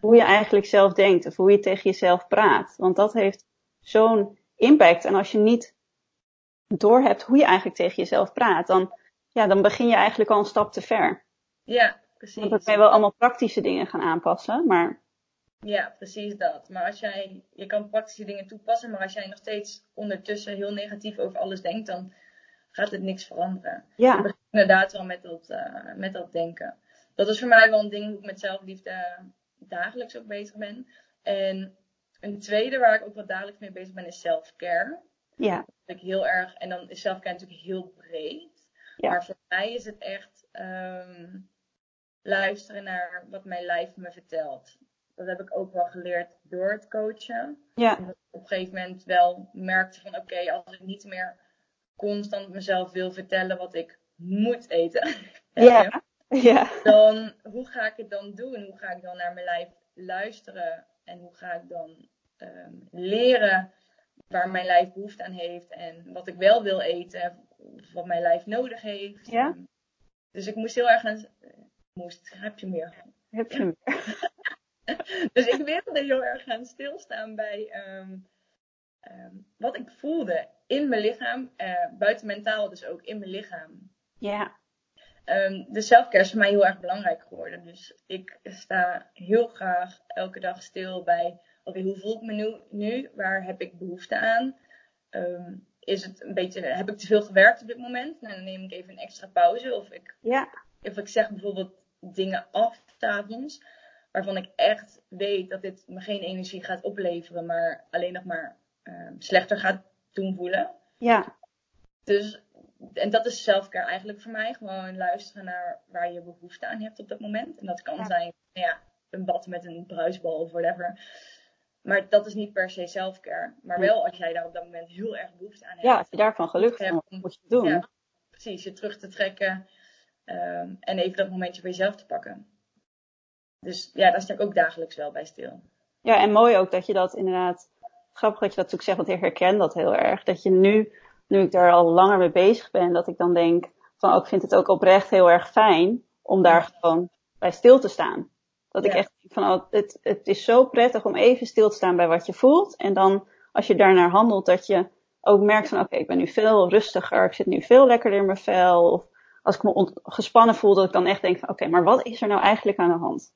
Hoe je eigenlijk zelf denkt of hoe je tegen jezelf praat. Want dat heeft zo'n impact. En als je niet doorhebt hoe je eigenlijk tegen jezelf praat, dan, ja, dan begin je eigenlijk al een stap te ver. ja precies. Want dan kan je wel allemaal praktische dingen gaan aanpassen, maar Ja, precies dat. Maar als jij, je kan praktische dingen toepassen, maar als jij nog steeds ondertussen heel negatief over alles denkt, dan gaat het niks veranderen. Je ja, begint inderdaad wel met dat, eh, met dat denken. Dat is voor mij wel een ding hoe ik met zelfliefde dagelijks ook bezig ben. En een tweede waar ik ook wat dagelijks mee bezig ben is self-care. ja, Dat ik heel erg, en dan is self-care natuurlijk heel breed. Ja. Maar voor mij is het echt ehm, luisteren naar wat mijn lijf me vertelt. Dat heb ik ook wel geleerd door het coachen. ja, Dat op een gegeven moment wel merkte van oké, als ik niet meer constant mezelf wil vertellen wat ik moet eten. *laughs* ja, *laughs* ja, Dan, hoe ga ik het dan doen? Hoe ga ik dan naar mijn lijf luisteren? En hoe ga ik dan ehm, leren waar mijn lijf behoefte aan heeft en wat ik wel wil eten, wat mijn lijf nodig heeft. Ja. Dus ik moest heel erg aan. Moest, heb je meer? Heb je meer? *laughs* *laughs* dus ik wilde heel erg gaan stilstaan bij ehm, ehm, wat ik voelde in mijn lichaam, uh, buiten mentaal, dus ook in mijn lichaam. Ja. Um, de zelfcare is voor mij heel erg belangrijk geworden. Dus ik sta heel graag elke dag stil bij, oké, hoe voel ik me nu, nu? Waar heb ik behoefte aan? Um, is het een beetje, heb ik te veel gewerkt op dit moment? Nou, dan neem ik even een extra pauze. Of ik, ja. of ik zeg bijvoorbeeld dingen af s'avonds, waarvan ik echt weet dat dit me geen energie gaat opleveren, maar alleen nog maar um, slechter gaat doen voelen. Ja. Dus en dat is selfcare eigenlijk voor mij. Gewoon luisteren naar waar je behoefte aan hebt op dat moment. En dat kan zijn, nou ja, een bad met een bruisbal of whatever. Maar dat is niet per se selfcare. Maar wel als jij daar op dat moment heel erg behoefte aan hebt. Ja, als je daarvan gelukkig hebt, moet je het doen. Ja, precies, je terug te trekken. Um, en even dat momentje voor jezelf te pakken. Dus ja, daar sta ik ook dagelijks wel bij stil. Ja, en mooi ook dat je dat inderdaad... Grappig dat je dat natuurlijk zegt, want ik herken dat heel erg. Dat je nu nu ik daar al langer mee bezig ben, dat ik dan denk van, ook oh, vind het ook oprecht heel erg fijn om daar gewoon bij stil te staan. Dat ik echt denk van, oh, het, het is zo prettig om even stil te staan bij wat je voelt. En dan, als je daarnaar handelt, dat je ook merkt van, oké, ik ben nu veel rustiger, ik zit nu veel lekkerder in mijn vel. Of als ik me gespannen voel, dat ik dan echt denk van, oké, maar wat is er nou eigenlijk aan de hand?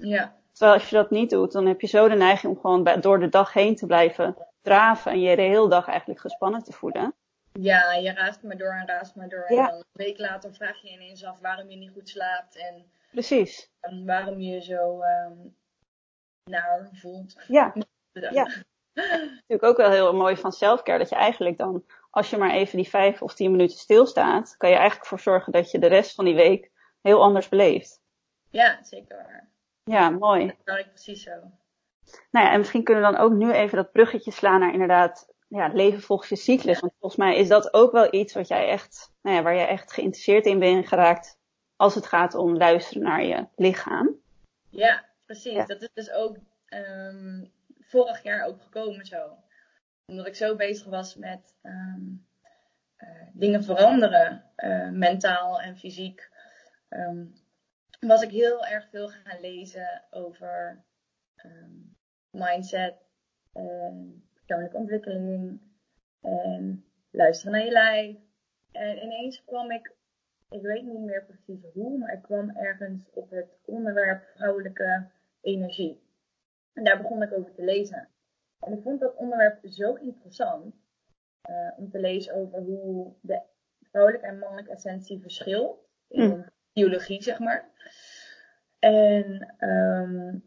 Ja. Terwijl als je dat niet doet, dan heb je zo de neiging om gewoon bij, door de dag heen te blijven draven en je de hele dag eigenlijk gespannen te voelen. Ja, je raast maar door en raast maar door. En dan een week later vraag je ineens af waarom je niet goed slaapt. En, Precies. En waarom je zo um, naar voelt. *laughs* Ja. ja. Natuurlijk ook wel heel mooi van selfcare. Dat je eigenlijk dan, als je maar even die vijf of tien minuten stilstaat, kan je eigenlijk voor zorgen dat je de rest van die week heel anders beleeft. Ja, zeker Ja, mooi. Dat ik precies zo. Nou ja, en misschien kunnen we dan ook nu even dat bruggetje slaan naar inderdaad ja, leven volgens je cyclus. Want volgens mij is dat ook wel iets wat jij echt, nou ja, waar jij echt geïnteresseerd in bent geraakt als het gaat om luisteren naar je lichaam. Ja, precies. Dat is dus ook um, vorig jaar ook gekomen zo. Omdat ik zo bezig was met um, uh, dingen veranderen, uh, mentaal en fysiek. Um, was ik heel erg veel gaan lezen over mindset, persoonlijke ontwikkeling en luisteren naar je lijf. En ineens kwam ik, ik weet niet meer precies hoe, maar ik kwam ergens op het onderwerp vrouwelijke energie. En daar begon ik over te lezen. En ik vond dat onderwerp zo interessant uh, om te lezen over hoe de vrouwelijke en mannelijke essentie verschilt in hm. Biologie, zeg maar. En um,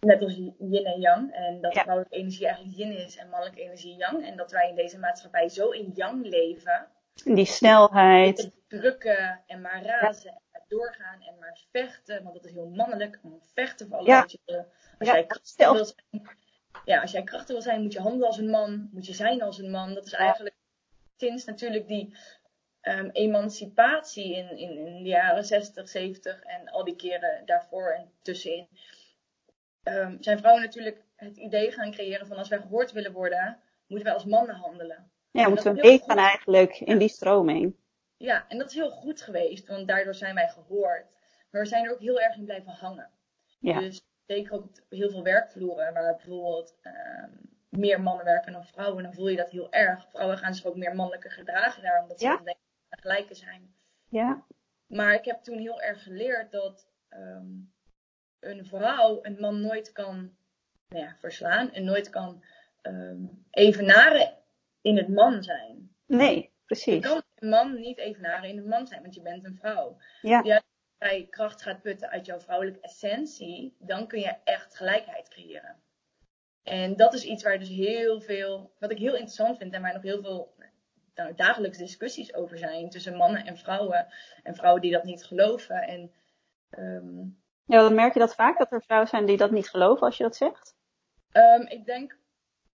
net als yin en yang. En dat vrouwelijke energie eigenlijk yin is en mannelijke energie yang. En dat wij in deze maatschappij zo in yang leven. Die snelheid. drukken en maar razen en maar doorgaan en maar vechten. Want dat is heel mannelijk. Om vechten voor alles ja. wat je. Als jij krachtig wil zijn. Ja, als jij krachtig wil zijn, moet je handelen als een man. Moet je zijn als een man. Dat is eigenlijk sinds natuurlijk die um, emancipatie in, in, in de jaren 60, 70 en al die keren daarvoor en tussenin um, zijn vrouwen natuurlijk het idee gaan creëren van als wij gehoord willen worden, moeten wij als mannen handelen. Ja, moeten we meegaan eigenlijk in die stroming. Ja, en dat is heel goed geweest, want daardoor zijn wij gehoord. Maar we zijn er ook heel erg in blijven hangen. Ja. Dus zeker ook op heel veel werkvloeren, waar bijvoorbeeld um, meer mannen werken dan vrouwen, dan voel je dat heel erg. Vrouwen gaan zich ook meer mannelijker gedragen daar, omdat ze ja. denken gelijke zijn. Ja. Maar ik heb toen heel erg geleerd dat um, een vrouw een man nooit kan nou ja, verslaan en nooit kan um, evenaren in het man zijn. Nee, precies. Je kan een man niet evenaren in het man zijn, want je bent een vrouw. Ja. ja als jij kracht gaat putten uit jouw vrouwelijke essentie, dan kun je echt gelijkheid creëren. En dat is iets waar dus heel veel, wat ik heel interessant vind en waar nog heel veel nou, dagelijks discussies over zijn tussen mannen en vrouwen. En vrouwen die dat niet geloven. En um, ja, dan merk je dat vaak, dat er vrouwen zijn die dat niet geloven als je dat zegt? Um, ik denk,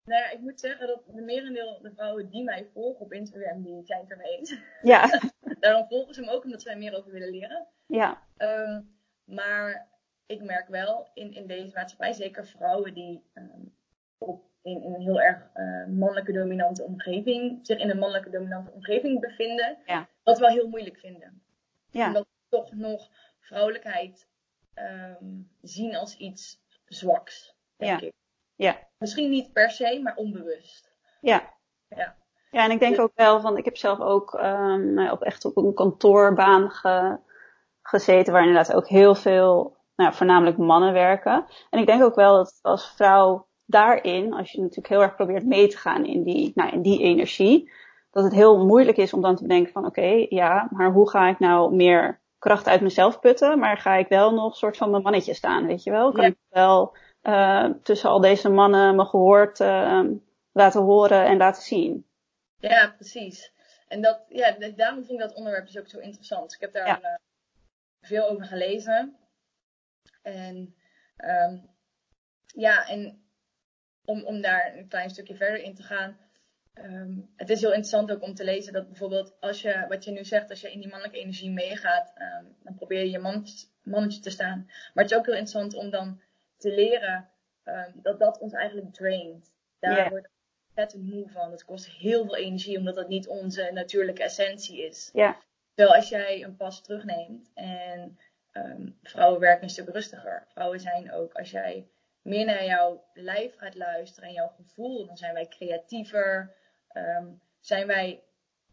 nou ja, ik moet zeggen dat de merendeel de vrouwen die mij volgen op Instagram, die zijn het ermee eens. Ja. *laughs* Daarom volgen ze hem ook, omdat zij meer over willen leren. Ja. Um, maar ik merk wel in, in deze maatschappij, zeker vrouwen die op in, een heel erg uh, mannelijke dominante omgeving, zich in een mannelijke dominante omgeving bevinden, Ja. dat wel heel moeilijk vinden. Ja. Omdat we toch nog vrouwelijkheid ehm, zien als iets zwaks, denk Ja. ik. Ja. Misschien niet per se, maar onbewust. Ja. Ja. Ja, en ik denk ook wel van, ik heb zelf ook ehm, nou op echt op een kantoorbaan ge- gezeten, waar inderdaad ook heel veel, nou, voornamelijk mannen werken. En ik denk ook wel dat als vrouw daarin, als je natuurlijk heel erg probeert mee te gaan in die, nou, in die energie, dat het heel moeilijk is om dan te bedenken van, oké, ja, maar hoe ga ik nou meer kracht uit mezelf putten, maar ga ik wel nog soort van mijn mannetje staan, weet je wel? Kan Ja. ik wel eh, tussen al deze mannen mijn gehoord eh, laten horen en laten zien? Ja, precies. En dat, ja, daarom vind ik dat onderwerp dus ook zo interessant. Ik heb daar Ja. eh, veel over gelezen. En ehm, ja, en om, om daar een klein stukje verder in te gaan. ehm, het is heel interessant ook om te lezen dat bijvoorbeeld als je, wat je nu zegt, als je in die mannelijke energie meegaat, ehm, dan probeer je je mannetje, mannetje te staan. Maar het is ook heel interessant om dan te leren ehm, dat dat ons eigenlijk draint. Daar Ja. wordt vet moe van. Het kost heel veel energie, omdat dat niet onze natuurlijke essentie is. Ja, Terwijl als jij een pas terugneemt en vrouwen werken een stuk rustiger. Vrouwen zijn ook, als jij meer naar jouw lijf gaat luisteren en jouw gevoel, dan zijn wij creatiever, ehm, zijn wij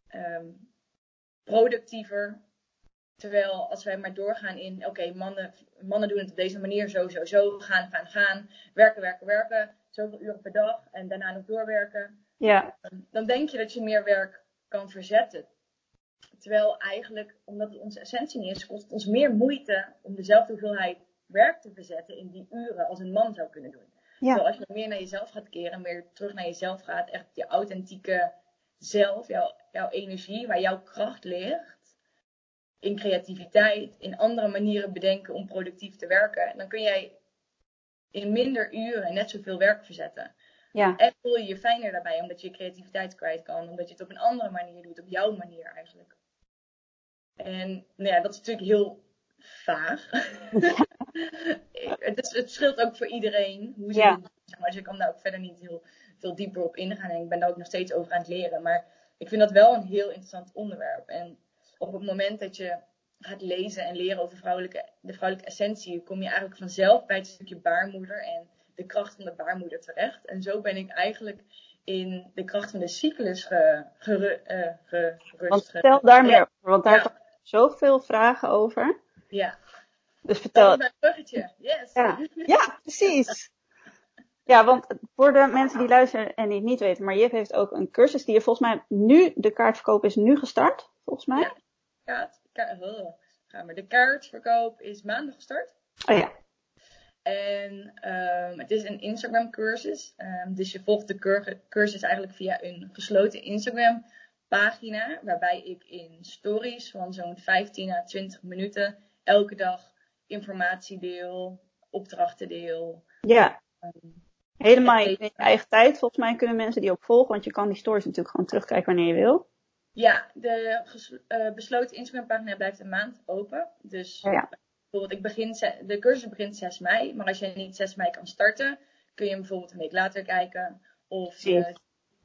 ehm, productiever. Terwijl als wij maar doorgaan in, oké, mannen, mannen doen het op deze manier, zo, zo, zo, gaan, gaan, gaan, werken, werken, werken, zoveel uren per dag en daarna nog doorwerken ja, dan denk je dat je meer werk kan verzetten. Terwijl eigenlijk, omdat het onze essentie niet is, kost het ons meer moeite om dezelfde hoeveelheid werk te verzetten in die uren als een man zou kunnen doen. Ja. Terwijl als je meer naar jezelf gaat keren, meer terug naar jezelf gaat, echt je authentieke zelf, jouw, jouw energie, waar jouw kracht ligt, in creativiteit, in andere manieren bedenken om productief te werken, dan kun jij in minder uren net zoveel werk verzetten. ja, En voel je je fijner daarbij, omdat je je creativiteit kwijt kan. Omdat je het op een andere manier doet, op jouw manier eigenlijk. En nou ja, dat is natuurlijk heel vaag. *laughs* *laughs* het, is, het verschilt ook voor iedereen hoe ze Ja. het doen, zeg maar. Dus ik kan daar ook verder niet heel veel dieper op ingaan. En ik ben daar ook nog steeds over aan het leren. Maar ik vind dat wel een heel interessant onderwerp. En op het moment dat je gaat lezen en leren over vrouwelijke, de vrouwelijke essentie, kom je eigenlijk vanzelf bij het stukje baarmoeder en de kracht van de baarmoeder terecht. En zo ben ik eigenlijk in de kracht van de cyclus ge, eh, gerust. want vertel daar meer over, want daar Ja. zoveel vragen over. Ja, Dus dat vertel, mijn bruggetje. Yes. Ja. Ja, precies. Ja, want voor de mensen die luisteren en die het niet weten, maar Jip heeft ook een cursus die je volgens mij nu, de kaartverkoop is nu gestart, volgens mij. Ja. Kaart, ka- oh, ga maar. De kaartverkoop is maandag gestart. Oh ja, En ehm, het is een Instagram cursus. Ehm, dus je volgt de cur- cursus eigenlijk via een gesloten Instagram pagina. Waarbij ik in stories van zo'n 15 à 20 minuten elke dag informatie deel, opdrachten deel. ja. Ehm, Helemaal in je eigen tijd. Volgens mij kunnen mensen die ook volgen, want je kan die stories natuurlijk gewoon terugkijken wanneer je wil. ja, de eh, besloten Instagram pagina blijft een maand open. Dus ja. bijvoorbeeld, ik begin, de cursus begint 6 mei. Maar als je niet 6 mei kan starten, kun je hem bijvoorbeeld een week later kijken. Of je, Precies.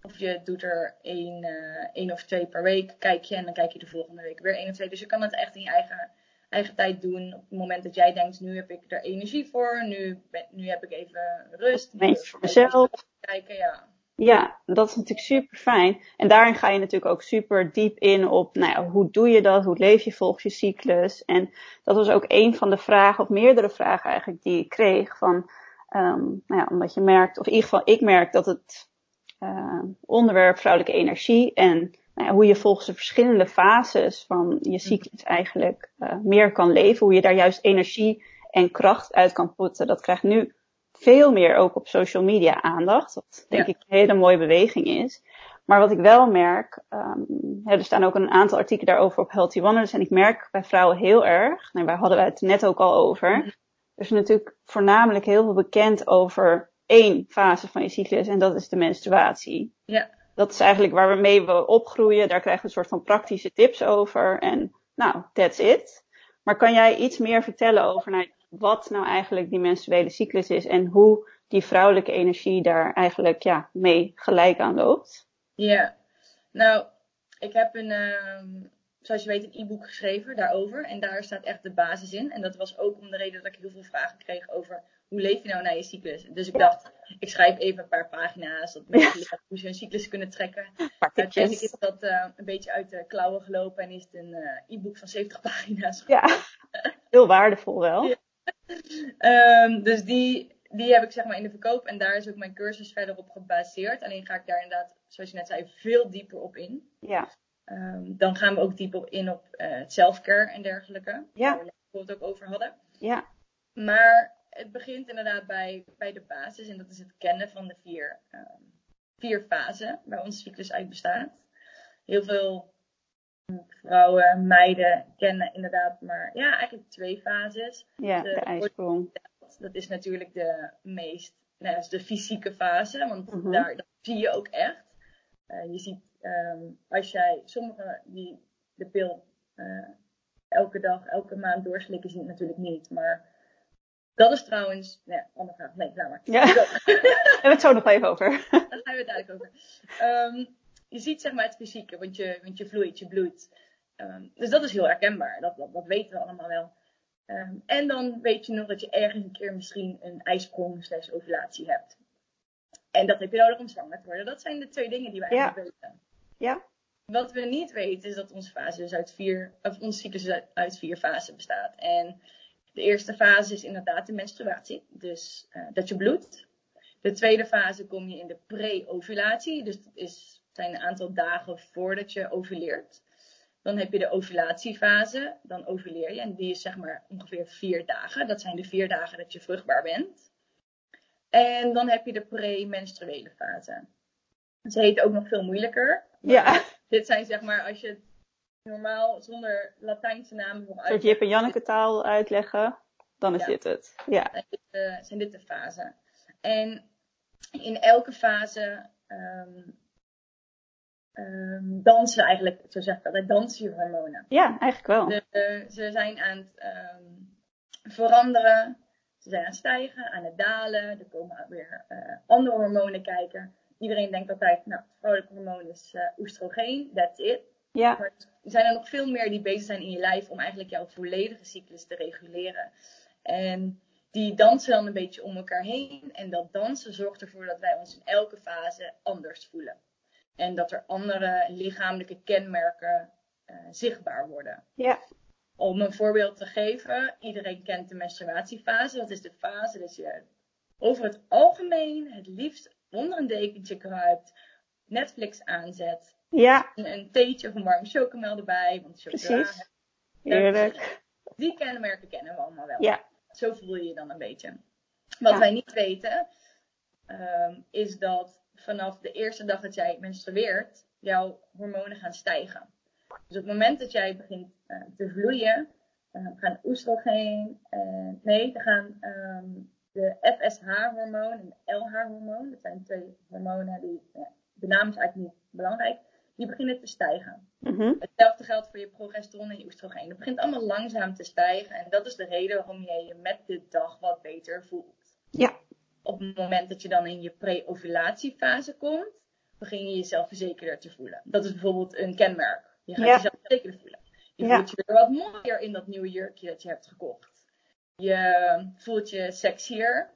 of je doet er één, eh, één of twee per week, kijk je en dan kijk je de volgende week weer één of twee. Dus je kan het echt in je eigen, eigen tijd doen. Op het moment dat jij denkt, nu heb ik er energie voor, nu, ben, nu heb ik even rust. wil voor mezelf. Kijken, ja. Ja, dat is natuurlijk super fijn. En daarin ga je natuurlijk ook super diep in op, nou ja, hoe doe je dat? Hoe leef je volgens je cyclus? En dat was ook een van de vragen, of meerdere vragen eigenlijk, die ik kreeg. Van, ehm, nou ja, omdat je merkt, of in ieder geval ik merk dat het eh, onderwerp vrouwelijke energie en nou ja, hoe je volgens de verschillende fases van je cyclus eigenlijk eh, meer kan leven. Hoe je daar juist energie en kracht uit kan putten. Dat krijgt nu veel meer ook op social media aandacht. Wat denk Ja. ik een hele mooie beweging is. Maar wat ik wel merk, ehm, er staan ook een aantal artikelen daarover op Healthy Wonders. En ik merk bij vrouwen heel erg, nou, waar hadden we het net ook al over. Mhm. Er is natuurlijk voornamelijk heel veel bekend over één fase van je cyclus en dat is de menstruatie. Ja. Dat is eigenlijk waar we mee opgroeien. Daar krijgen we een soort van praktische tips over. En nou, that's it. Maar kan jij iets meer vertellen over nou, wat nou eigenlijk die menstruele cyclus is en hoe die vrouwelijke energie daar eigenlijk ja, mee gelijk aan loopt? Ja, nou, ik heb een, ehm, zoals je weet, een e-book geschreven daarover. En daar staat echt de basis in. En dat was ook om de reden dat ik heel veel vragen kreeg over hoe leef je nou naar je cyclus. Dus ik dacht, ik schrijf even een paar pagina's, dat mensen hoe ze hun cyclus kunnen trekken. Uiteindelijk is dat uh, een beetje uit de klauwen gelopen en is het een uh, e-book van 70 *laughs* pagina's. Ja, heel waardevol wel. Ja. Um, dus die, die heb ik zeg maar in de verkoop en daar is ook mijn cursus verder op gebaseerd. Alleen ga ik daar inderdaad, zoals je net zei, veel dieper op in. Ja. Um, dan gaan we ook dieper in op uh, selfcare en dergelijke. Ja. Waar we het ook over hadden. Ja. Maar het begint inderdaad bij, bij de basis en dat is het kennen van de vier, um, vier fasen waar onze cyclus uit bestaat. Heel veel vrouwen, meiden kennen inderdaad maar ja, eigenlijk twee fases. Ja, de, de ijsprong. Dat is natuurlijk de meest, nou, is de fysieke fase, want mm -hmm. daar dat zie je ook echt. Uh, je ziet um, als jij sommige die de pil uh, elke dag, elke maand doorslikken, zien het natuurlijk niet. Maar dat is trouwens, nee, andere vraag. Nee, laat maar. Ja. Daar hebben we het zo nog even over. *laughs* Daar gaan we het dadelijk over. Um, je ziet zeg maar het fysieke, want je, want je vloeit, je bloedt. Um, dus dat is heel herkenbaar, dat, dat, dat weten we allemaal wel. Um, en dan weet je nog dat je ergens een keer misschien een ijsprong slash ovulatie hebt. En dat heb je nodig om zwanger te worden. Dat zijn de twee dingen die we eigenlijk ja. weten. Ja. Wat we niet weten is dat onze fase dus uit vier, of onze cyclus uit, uit vier fasen bestaat. En de eerste fase is inderdaad de menstruatie, dus uh, dat je bloedt. De tweede fase kom je in de pre-ovulatie, dus dat is, zijn een aantal dagen voordat je ovuleert. Dan heb je de ovulatiefase, dan ovuleer je en die is zeg maar ongeveer vier dagen. Dat zijn de vier dagen dat je vruchtbaar bent. En dan heb je de premenstruele fase. Ze heet ook nog veel moeilijker. Ja. Dit zijn zeg maar als je het normaal zonder Latijnse namen wil uitleggen. Jip en Janneke taal uitleggen, dan is Ja. dit het. Ja. zijn dit, de, zijn dit de fasen. En in elke fase ehm ehm, dansen eigenlijk, zo zeg ik altijd, dansen je hormonen. ja, eigenlijk wel. De, de- ze zijn aan het ehm, veranderen, ze zijn aan het stijgen, aan het dalen, er komen weer eh, andere hormonen kijken. Iedereen denkt altijd, nou, het vrouwelijke hormoon is eh, oestrogeen, that's it. Ja, Maar er zijn er nog veel meer die bezig zijn in je lijf om eigenlijk jouw volledige cyclus te reguleren. En die dansen dan een beetje om elkaar heen. En dat dansen zorgt ervoor dat wij ons in elke fase anders voelen. En dat er andere lichamelijke kenmerken eh, zichtbaar worden. ja, Om een voorbeeld te geven, iedereen kent de menstruatiefase. Dat is de fase dat je over het algemeen het liefst onder een dekentje kruipt, Netflix aanzet, ja, een theetje of een warme chocomel erbij. Want chocola, precies. Heerlijk. die kenmerken kennen we allemaal wel. Ja, Zo voel je je dan een beetje. Wat Ja. wij niet weten, ehm, is dat vanaf de eerste dag dat jij menstrueert, jouw hormonen gaan stijgen. Dus op het moment dat jij begint eh, te vloeien, eh, gaan oestrogeen, eh, nee, dan gaan ehm, de FSH-hormoon en de LH-hormoon, dat zijn twee hormonen die, ja, de naam is eigenlijk niet belangrijk, die beginnen te stijgen. mhm, Hetzelfde geldt voor je progesteron en je oestrogeen. Het begint allemaal langzaam te stijgen. En dat is de reden waarom jij je met de dag wat beter voelt. Ja. Op het moment dat je dan in je pre-ovulatiefase komt, begin je jezelf verzekerder te voelen. Dat is bijvoorbeeld een kenmerk. Je gaat Ja. jezelf verzekerder voelen. Je Ja. voelt je weer wat mooier in dat nieuwe jurkje dat je hebt gekocht. Je voelt je sexier.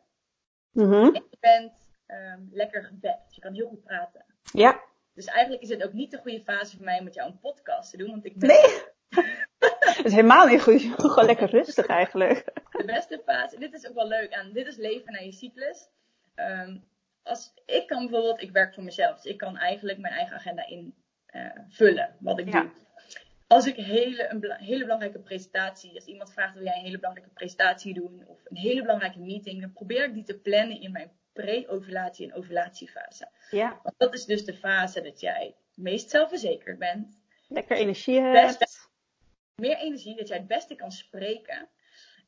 mhm, En je bent ehm, lekker gebed. Je kan heel goed praten. ja. Dus eigenlijk is het ook niet de goede fase voor mij om met jou een podcast te doen. Want ik ben Nee. *laughs* *laughs* Het is helemaal niet goed. *laughs* Gewoon lekker rustig eigenlijk. de beste fase. Dit is ook wel leuk aan. Dit is leven naar je cyclus. Ehm, als, ik kan bijvoorbeeld, ik werk voor mezelf. Dus ik kan eigenlijk mijn eigen agenda invullen. wat ik Ja. doe. Als ik hele, een hele belangrijke presentatie, als iemand vraagt wil jij een hele belangrijke presentatie doen of een hele belangrijke meeting, dan probeer ik die te plannen in mijn pre-ovulatie en ovulatiefase. Ja, Want dat is dus de fase dat jij meest zelfverzekerd bent, lekker energie Best- hebt. meer energie, dat jij het beste kan spreken.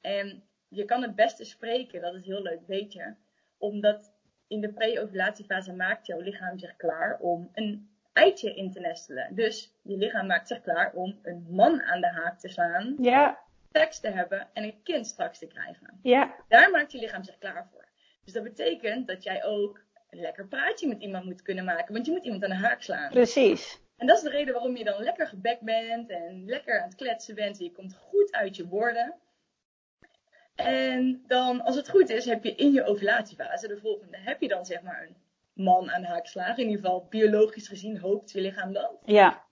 En je kan het beste spreken, dat is heel leuk, weet je. Omdat in de pre-ovulatiefase maakt jouw lichaam zich klaar om een eitje in te nestelen. Dus je lichaam maakt zich klaar om een man aan de haak te slaan, Ja, seks te hebben en een kind straks te krijgen. ja, Daar maakt je lichaam zich klaar voor. Dus dat betekent dat jij ook een lekker praatje met iemand moet kunnen maken. Want je moet iemand aan de haak slaan. Precies. En dat is de reden waarom je dan lekker gebekt bent en lekker aan het kletsen bent. En je komt goed uit je woorden. En dan, als het goed is, heb je in je ovulatiefase, de volgende, heb je dan zeg maar een man aan de haak slagen. In ieder geval biologisch gezien hoopt je lichaam dat. Ja.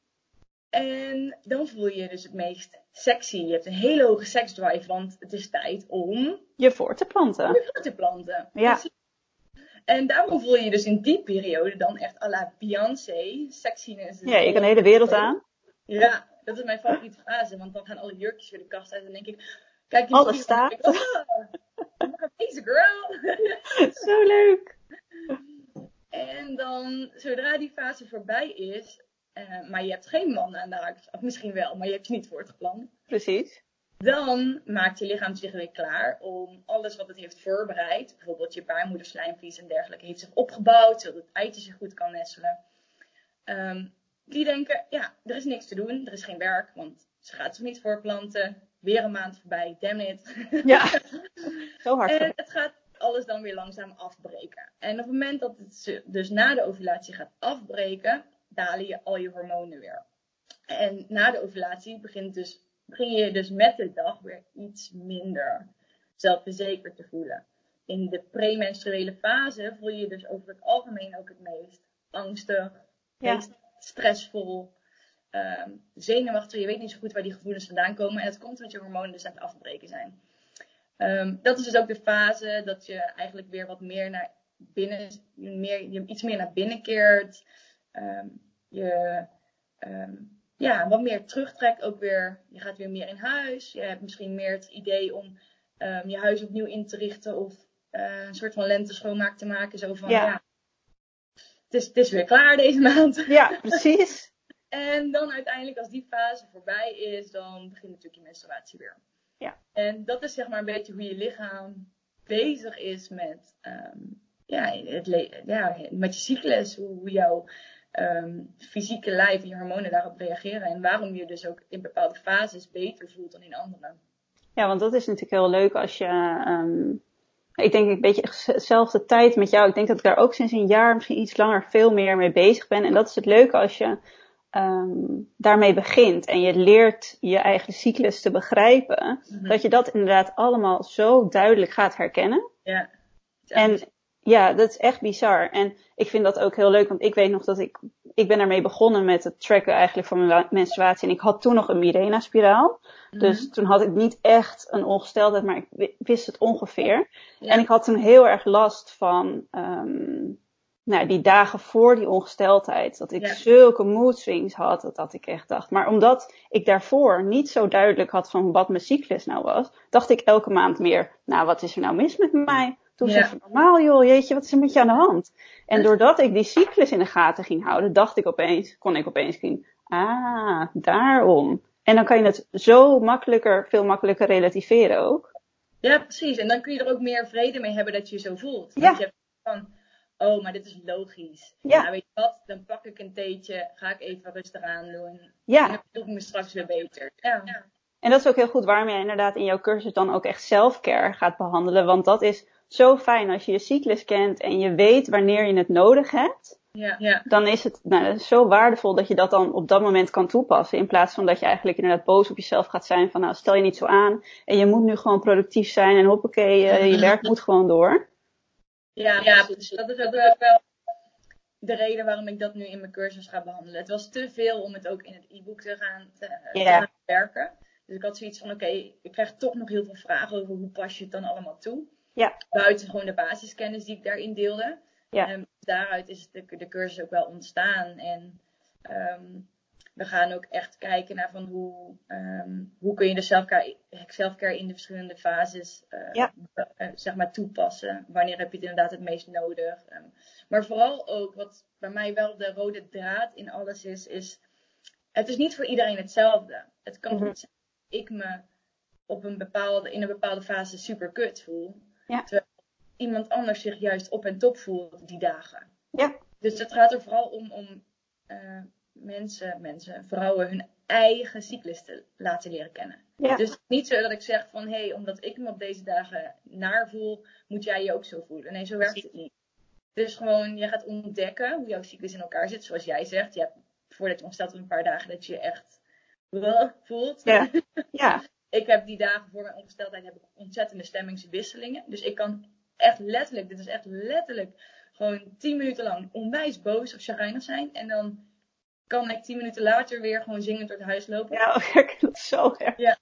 En dan voel je je dus het meest sexy. Je hebt een hele hoge seksdrive, want het is tijd om Je voor te planten. je voor te planten. Ja. Precies. En daarom voel je je dus in die periode dan echt à la Beyoncé. Sexiness. Ja, je kan de hele wereld aan. Ja, dat is mijn favoriete fase. Want dan gaan alle jurkjes weer de kast uit. En dan denk ik, kijk Alles staat. denk ik, Oh, deze girl. *laughs* Zo leuk. En dan, zodra die fase voorbij is, eh, maar je hebt geen man aan de haak, of misschien wel, maar je hebt je niet voortgeplant. Precies. Dan maakt je lichaam zich weer klaar om alles wat het heeft voorbereid, bijvoorbeeld je baarmoederslijmvlies en dergelijke, heeft zich opgebouwd, zodat het eitje zich goed kan nestelen. Ehm, die denken, ja, er is niks te doen, er is geen werk, want ze gaat zich niet voorplanten. Weer een maand voorbij, damn it. Ja. *laughs* Zo hard. En het gaat alles dan weer langzaam afbreken. En op het moment dat het ze- dus na de ovulatie gaat afbreken, dalen je al je hormonen weer. En na de ovulatie begint dus, begin je dus met de dag weer iets minder zelfverzekerd te voelen. In de premenstruele fase voel je je dus over het algemeen ook het meest angstig, Ja. meest stressvol, ehm, zenuwachtig. Je weet niet zo goed waar die gevoelens vandaan komen. En dat komt omdat je hormonen dus aan het afbreken zijn. Ehm, dat is dus ook de fase dat je eigenlijk weer wat meer naar binnen, meer, je iets meer naar binnen keert. Ehm, je ehm, ja, wat meer terugtrekt ook weer. Je gaat weer meer in huis. Je hebt misschien meer het idee om ehm, je huis opnieuw in te richten of eh, een soort van lente schoonmaak te maken. Zo van Ja. ja, het, is, het is weer klaar deze maand. *laughs* Ja, precies. En dan uiteindelijk, als die fase voorbij is, dan begint natuurlijk je menstruatie weer. Ja. En dat is zeg maar een beetje hoe je lichaam bezig is met, ehm, ja, het ja, met je cyclus. Hoe, hoe jouw ehm, fysieke lijf en je hormonen daarop reageren. En waarom je dus ook in bepaalde fases beter voelt dan in andere. Ja, want dat is natuurlijk heel leuk als je. ehm, ik denk een beetje dezelfde tijd met jou. Ik denk dat ik daar ook sinds een jaar, misschien iets langer, veel meer mee bezig ben. En dat is het leuke als je ehm, daarmee begint en je leert je eigen cyclus te begrijpen. Mhm. Dat je dat inderdaad allemaal zo duidelijk gaat herkennen. Ja. En ja, dat is echt bizar. En ik vind dat ook heel leuk, want ik weet nog dat ik, ik ben daarmee begonnen met het tracken eigenlijk van mijn menstruatie. En ik had toen nog een Mirena-spiraal. Dus toen had ik niet echt een ongesteldheid, maar ik wi- wist het ongeveer. Ja. En ik had toen heel erg last van, ehm, nou, die dagen voor die ongesteldheid. Dat ik Ja. zulke mood swings had, dat, dat ik echt dacht. Maar omdat ik daarvoor niet zo duidelijk had van wat mijn cyclus nou was, dacht ik elke maand meer, nou, wat is er nou mis met mij? Toen Ja. was het normaal, joh, jeetje, wat is er met je aan de hand? En doordat ik die cyclus in de gaten ging houden, dacht ik opeens, kon ik opeens zien, ah, daarom. En dan kan je het zo makkelijker, veel makkelijker relativeren ook. Ja, precies. En dan kun je er ook meer vrede mee hebben dat je je zo voelt. Ja. Want je hebt van, oh, maar dit is logisch. Ja. Nou, weet je wat, dan pak ik een theetje, ga ik even rustig aan doen. En Ja, dan voel ik me straks weer beter. Ja. Ja. en dat is ook heel goed waarom jij inderdaad in jouw cursus dan ook echt self-care gaat behandelen. Want dat is zo fijn als je je cyclus kent en je weet wanneer je het nodig hebt. Ja. ja. Dan is het nou, dat is zo waardevol dat je dat dan op dat moment kan toepassen. In plaats van dat je eigenlijk inderdaad boos op jezelf gaat zijn van nou stel je niet zo aan. En je moet nu gewoon productief zijn en hoppakee, eh, je werk moet gewoon door. Ja, ja, precies. Dat is ook wel, de reden waarom ik dat nu in mijn cursus ga behandelen. Het was te veel om het ook in het e-book te gaan, te, gaan werken. Dus ik had zoiets van, oké, ik krijg toch nog heel veel vragen over hoe pas je het dan allemaal toe. Ja. Buiten gewoon de basiskennis die ik daarin deelde. Ja. En daaruit is de, de cursus ook wel ontstaan. En ehm, we gaan ook echt kijken naar van hoe, ehm, hoe kun je de selfcare, selfcare in de verschillende fases eh, Ja. eh, zeg maar toepassen. Wanneer heb je het inderdaad het meest nodig. Ehm, maar vooral ook wat bij mij wel de rode draad in alles is, is het is niet voor iedereen hetzelfde. Het kan Mhm. niet zijn dat ik me op een bepaalde, in een bepaalde fase super kut voel. Ja. Terwijl iemand anders zich juist op en top voelt die dagen. Ja. Dus het gaat er vooral om, om eh, mensen, mensen, vrouwen hun eigen cyclus te laten leren kennen. Dus niet zo dat ik zeg van, hé, hey, omdat ik me op deze dagen naar voel, moet jij je ook zo voelen. Nee, zo werkt het niet. Dus gewoon, je gaat ontdekken hoe jouw cyclus in elkaar zit. Zoals jij zegt, je hebt, voordat je ontstelt een paar dagen dat je je echt voelt. Ja. *laughs* ja. Ik heb die dagen voor mijn ongesteldheid heb ik ontzettende stemmingswisselingen. Dus ik kan echt letterlijk, dit is echt letterlijk, gewoon tien minuten lang onwijs boos of chagrijnig zijn. En dan kan ik tien minuten later weer gewoon zingend door het huis lopen. Ja, *laughs* oh, ik dat zo erg. Ja.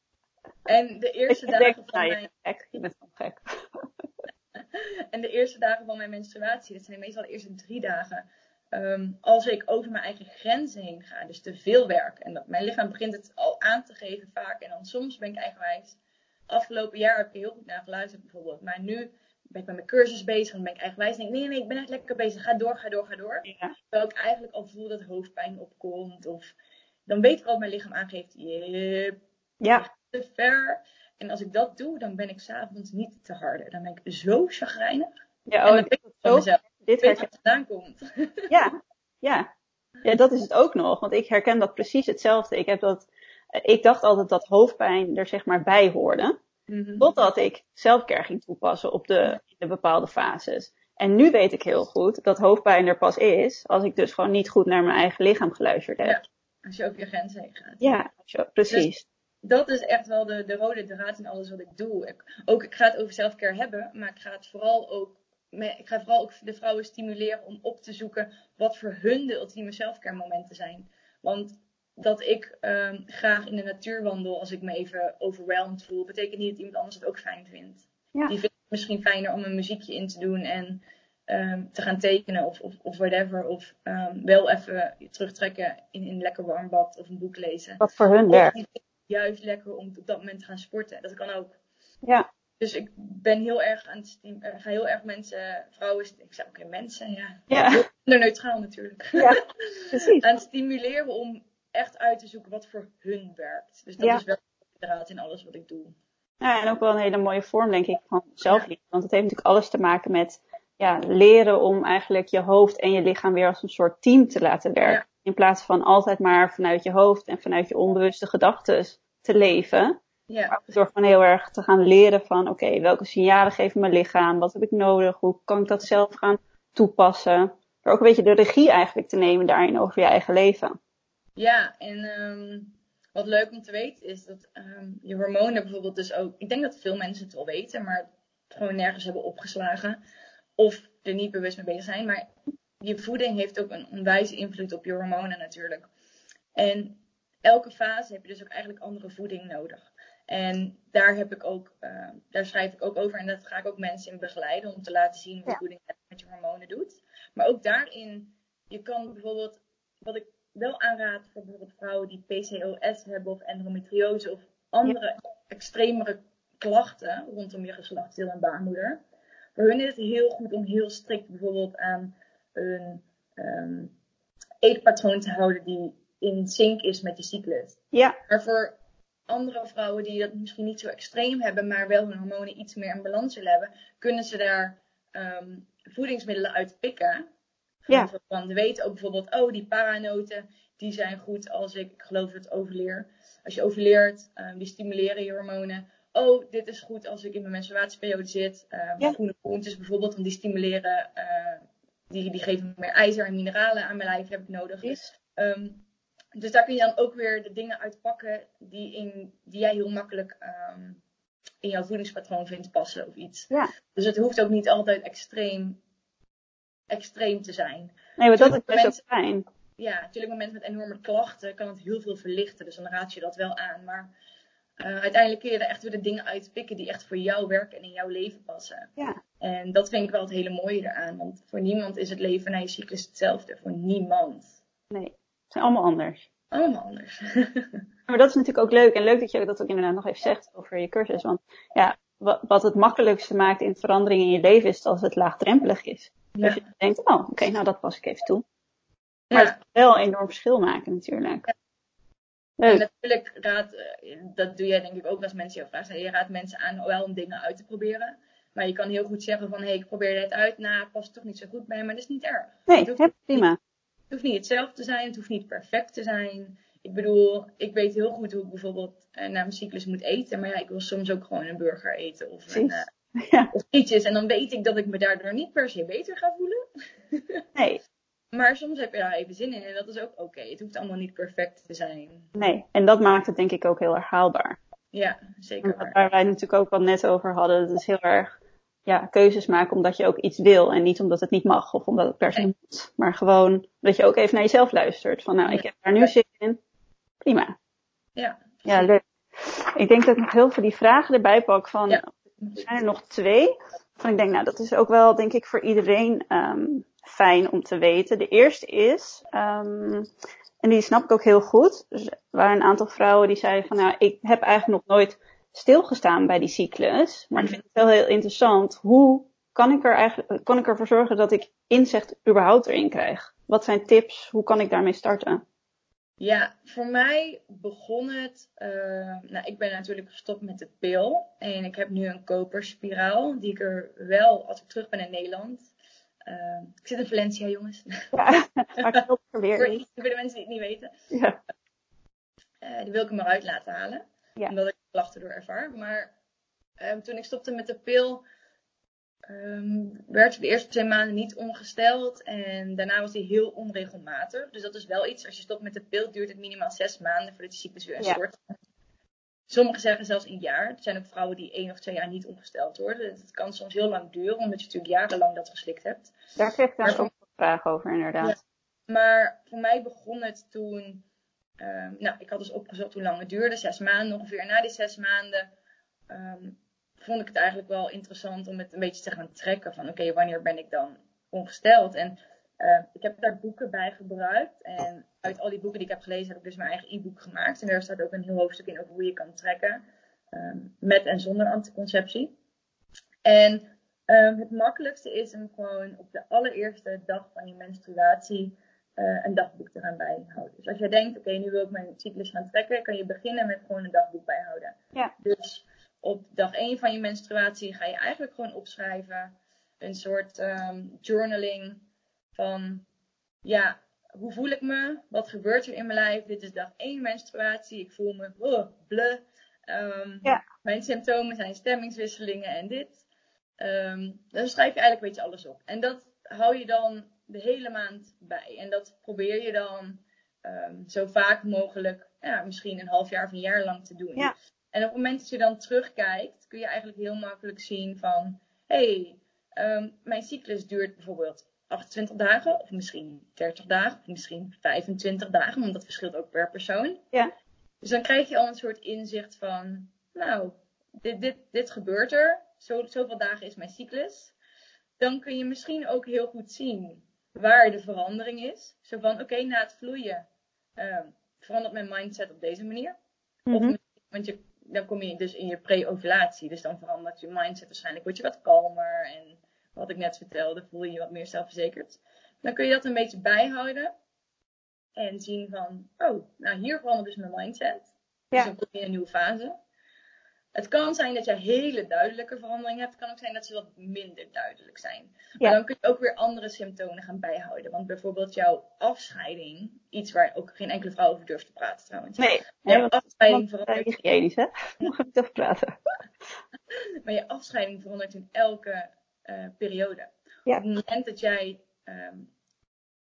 En de eerste dagen van nou, mijn... Gek. Je bent gewoon gek. en de eerste dagen van mijn menstruatie, dat zijn meestal de eerste drie dagen. Ehm, als ik over mijn eigen grenzen heen ga, dus te veel werk. En dat mijn lichaam begint het al aan te geven vaak. En dan soms ben ik eigenwijs. Afgelopen jaar heb ik heel goed naar geluisterd bijvoorbeeld. Maar nu ben ik met mijn cursus bezig. Dan ben ik eigenwijs. En denk ik, nee, nee, ik ben echt lekker bezig. Ga door, ga door, ga door. Ja. Terwijl ik eigenlijk al voel dat hoofdpijn opkomt. Of dan weet ik al mijn lichaam aangeeft, je ja. te ver. En als ik dat doe, dan ben ik s'avonds niet te harde. Dan ben ik zo chagrijnig. Ja, oh, en dan van mezelf. Dit je vandaan komt. *laughs* Ja, ja. Ja, dat is het ook nog. Want ik herken dat precies hetzelfde. Ik heb dat, ik dacht altijd dat hoofdpijn er zeg maar bij hoorde. Mm Totdat ik zelfcare ging toepassen op de, de bepaalde fases. En nu weet ik heel goed dat hoofdpijn er pas is als ik dus gewoon niet goed naar mijn eigen lichaam geluisterd heb. Ja, als je over je grenzen heen gaat. Ja, precies. Dus dat is echt wel de, de rode draad in alles wat ik doe. Ik, ook, ik ga het over selfcare hebben, maar ik ga het vooral ook ik ga vooral ook de vrouwen stimuleren om op te zoeken wat voor hun de ultieme selfcare momenten zijn. Want dat ik um, graag in de natuur wandel als ik me even overwhelmed voel, betekent niet dat iemand anders het ook fijn vindt. Ja. Die vindt het misschien fijner om een muziekje in te doen en um, te gaan tekenen of, of, of whatever. Of um, wel even terugtrekken in, in een lekker warm bad of een boek lezen. Wat voor hun werkt. Juist lekker om op dat moment te gaan sporten. Dat kan ook. Ja. Dus ik ben heel erg aan het uh, ga heel erg mensen, vrouwen, ik zeg oké, mensen, ja. ja. neutraal natuurlijk. Ja, precies. *laughs* aan het stimuleren om echt uit te zoeken wat voor hun werkt. Dus dat is wel de draad in alles wat ik doe. Ja, en ook wel een hele mooie vorm, denk ik, van zelfliefde. Want het heeft natuurlijk alles te maken met ja, leren om eigenlijk je hoofd en je lichaam weer als een soort team te laten werken. In plaats van altijd maar vanuit je hoofd en vanuit je onbewuste gedachten te leven. Ja. Door gewoon heel erg te gaan leren van, oké, welke signalen geeft mijn lichaam? Wat heb ik nodig? Hoe kan ik dat zelf gaan toepassen? Maar ook een beetje de regie eigenlijk te nemen daarin over je eigen leven. Ja, en um, wat leuk om te weten is dat um, je hormonen bijvoorbeeld dus ook... Ik denk dat veel mensen het wel weten, maar het gewoon nergens hebben opgeslagen. Of er niet bewust mee bezig zijn. Maar je voeding heeft ook een onwijze invloed op je hormonen natuurlijk. En elke fase heb je dus ook eigenlijk andere voeding nodig. En daar heb ik ook, uh, daar schrijf ik ook over en dat ga ik ook mensen in begeleiden om te laten zien wat voeding met je hormonen doet. Maar ook daarin, je kan bijvoorbeeld, wat ik wel aanraad voor bijvoorbeeld vrouwen die PCOS hebben of endometriose of andere ja. extremere klachten rondom je geslachtsdeel en baarmoeder. Voor hun is het heel goed om heel strikt bijvoorbeeld aan een um, eetpatroon te houden die in sync is met je cyclus. Ja. Maar voor andere vrouwen die dat misschien niet zo extreem hebben, maar wel hun hormonen iets meer in balans willen hebben, kunnen ze daar um, voedingsmiddelen uit pikken. Ja. Van, weten ook bijvoorbeeld, oh, die paranoten, die zijn goed als ik, ik geloof het overleer. Als je overleert, um, die stimuleren je hormonen. Oh, dit is goed als ik in mijn menstruatieperiode zit. Um, ja. Groene groentes bijvoorbeeld, want die stimuleren, uh, die, die geven meer ijzer en mineralen aan mijn lijf, heb ik nodig. Yes. Um, dus daar kun je dan ook weer de dingen uitpakken die, in, die jij heel makkelijk um, in jouw voedingspatroon vindt passen of iets. Ja. Dus het hoeft ook niet altijd extreem, extreem te zijn. Nee, maar dat is best ook fijn. Ja, natuurlijk op mensen met enorme klachten kan het heel veel verlichten. Dus dan raad je dat wel aan. Maar uh, uiteindelijk kun je er echt weer de dingen uitpikken die echt voor jou werken en in jouw leven passen. Ja. En dat vind ik wel het hele mooie eraan. Want voor niemand is het leven na je cyclus hetzelfde. Voor niemand. Nee zijn allemaal anders. Allemaal anders. *laughs* maar dat is natuurlijk ook leuk. En leuk dat je dat ook inderdaad nog even zegt over je cursus. Want ja, wat, het makkelijkste maakt in verandering in je leven is als het laagdrempelig is. Ja. Als je denkt, oh oké, nou dat pas ik even toe. Maar ja. het kan wel een enorm verschil maken natuurlijk. Ja. En natuurlijk raad, eh, dat doe jij denk ik ook als mensen jou vragen. Je raadt mensen aan wel om dingen uit te proberen. Maar je kan heel goed zeggen van, hé, hey, ik probeer dit uit. Nou, past toch niet zo goed bij, maar dat is niet erg. Nee, prima. Het hoeft niet hetzelfde te zijn, het hoeft niet perfect te zijn. ik bedoel, ik weet heel goed hoe ik bijvoorbeeld uh, na mijn cyclus moet eten. Maar ja, ik wil soms ook gewoon een burger eten of, een, uh, ja. of frietjes. En dan weet ik dat ik me daardoor niet per se beter ga voelen. *laughs* nee. Maar soms heb je daar even zin in en dat is ook oké. Het hoeft allemaal niet perfect te zijn. Nee, en dat maakt het denk ik ook heel erg haalbaar. Ja, zeker. Waar. waar wij natuurlijk ook al net over hadden. Dat is heel erg ja, keuzes maken omdat je ook iets wil. En niet omdat het niet mag of omdat het per se moet. Maar gewoon dat je ook even naar jezelf luistert. Van nou, ik heb daar nu zin in. Prima. Ja. Ja, leuk. Ik denk dat ik nog heel veel die vragen erbij pak van, ja. zijn er nog twee? Van ik denk, nou, dat is ook wel, denk ik, voor iedereen um, fijn om te weten. De eerste is, um, en die snap ik ook heel goed. Dus er waren een aantal vrouwen die zeiden van, nou, ik heb eigenlijk nog nooit stilgestaan bij die cyclus. Maar ik vind het wel heel interessant. Hoe kan ik er eigenlijk, kan ik ervoor zorgen dat ik inzicht überhaupt erin krijg? Wat zijn tips? Hoe kan ik daarmee starten? Ja, voor mij begon het. Uh, nou, ik ben natuurlijk gestopt met de pil. En ik heb nu een koperspiraal. Die ik er wel, als ik terug ben in Nederland. Uh, ik zit in Valencia, jongens. Ja, *laughs* voor, voor de mensen die het niet weten. Ja. Uh, die wil ik er maar uit laten halen. Ja. Omdat ik klachten door ervaar. Maar um, toen ik stopte met de pil. Um, werd de eerste twee maanden niet ongesteld en daarna was hij heel onregelmatig. Dus dat is wel iets, als je stopt met de pil duurt het minimaal zes maanden voordat die cyclus weer een Ja. soort. Sommigen zeggen zelfs een jaar. Er zijn ook vrouwen die één of twee jaar niet ongesteld worden. Het kan soms heel lang duren, omdat je natuurlijk jarenlang dat geslikt hebt. Daar kreeg ik dan Maar- ook een vraag over, inderdaad. Maar voor mij begon het toen. Ehm, nou, ik had dus opgezocht hoe lang het duurde. Zes maanden ongeveer. Na die zes maanden ehm, vond ik het eigenlijk wel interessant om het een beetje te gaan trekken. Van oké, wanneer ben ik dan ongesteld? En eh, ik heb daar boeken bij gebruikt. En uit al die boeken die ik heb gelezen heb ik dus mijn eigen e-book gemaakt. En daar staat ook een heel hoofdstuk in over hoe je kan trekken. ehm, met en zonder anticonceptie. En ehm, het makkelijkste is om gewoon op de allereerste dag van je menstruatie eh, een dagboek te gaan bijhouden. Dus als jij denkt, oké, nu wil ik mijn cyclus gaan trekken, kan je beginnen met gewoon een dagboek bijhouden. Ja. Dus op dag 1 van je menstruatie ga je eigenlijk gewoon opschrijven een soort ehm, journaling van, ja, hoe voel ik me? Wat gebeurt er in mijn lijf? Dit is dag 1 menstruatie. Ik voel me oh, bleh. Ehm, Ja. Mijn symptomen zijn stemmingswisselingen en dit. Ehm, dan schrijf je eigenlijk een beetje alles op. En dat hou je dan de hele maand bij. En dat probeer je dan ehm, zo vaak mogelijk, ja, misschien een half jaar of een jaar lang te doen. Ja. En op het moment dat je dan terugkijkt, kun je eigenlijk heel makkelijk zien van, hé, hey, mijn cyclus duurt bijvoorbeeld 28 dagen, of misschien 30 dagen, of misschien 25 dagen, want dat verschilt ook per persoon. Ja. Dus dan krijg je al een soort inzicht van, nou, dit, dit, dit gebeurt er, zo, zoveel dagen is mijn cyclus. Dan kun je misschien ook heel goed zien waar de verandering is. Zo van, oké, na het vloeien ehm, verandert mijn mindset op deze manier. Of Mhm. want je, dan kom je dus in je pre-ovulatie. Dus dan verandert je mindset waarschijnlijk. Word je wat kalmer. En wat ik net vertelde, voel je je wat meer zelfverzekerd. Dan kun je dat een beetje bijhouden. En zien van, oh, nou hier verandert dus mijn mindset. Ja. Dus dan kom je in een nieuwe fase. Het kan zijn dat je hele duidelijke veranderingen hebt. Het kan ook zijn dat ze wat minder duidelijk zijn. Ja. Maar dan kun je ook weer andere symptomen gaan bijhouden. Want bijvoorbeeld jouw afscheiding, iets waar ook geen enkele vrouw over durft te praten trouwens. Nee, nee want afscheiding want, verandert hygiënisch, hè? Nog niet over praten. *laughs* Maar je afscheiding verandert in elke eh, periode. Ja. Op het moment dat jij ehm,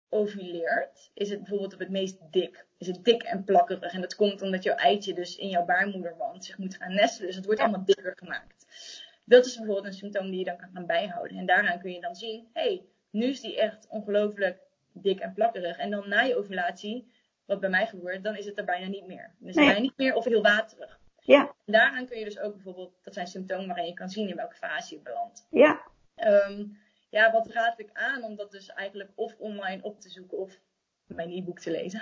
ovuleert, is het bijvoorbeeld op het meest dik. Is het dik en plakkerig. En dat komt omdat jouw eitje dus in jouw baarmoederwand zich moet gaan nestelen. Dus het wordt allemaal dikker gemaakt. Dat is bijvoorbeeld een symptoom die je dan kan gaan bijhouden. En daaraan kun je dan zien, hé, hey, nu is die echt ongelooflijk dik en plakkerig. En dan na je ovulatie, wat bij mij gebeurt, dan is het er bijna niet meer. Dan is het Nee. bijna niet meer of heel waterig. Ja, En daaraan kun je dus ook bijvoorbeeld, dat zijn symptomen waarin je kan zien in welke fase je belandt. ja, Ehm, ja, wat raad ik aan om dat dus eigenlijk of online op te zoeken of mijn e-book te lezen.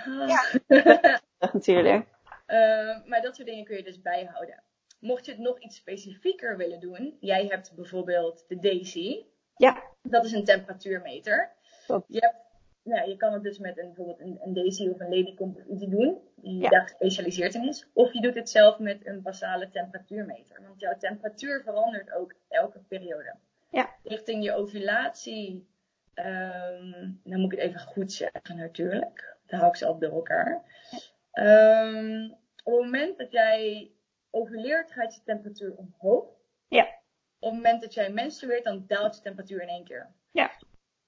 *laughs* dat natuurlijk. Ehm, maar dat soort dingen kun je dus bijhouden. Mocht je het nog iets specifieker willen doen, jij hebt bijvoorbeeld de Daisy. Ja. Dat is een temperatuurmeter. Klopt. Je, hebt, nou, je kan het dus met een, bijvoorbeeld een, een Daisy of een Ladycomp iets doen, die Ja. daar gespecialiseerd in is. Of je doet het zelf met een basale temperatuurmeter. Want jouw temperatuur verandert ook elke periode. Ja. Richting je ovulatie, ehm, dan moet ik het even goed zeggen natuurlijk. Dan hou ik ze al door elkaar. Ehm, op het moment dat jij overleert, gaat je temperatuur omhoog. Ja. Op het moment dat jij menstrueert, dan daalt je temperatuur in één keer. Ja.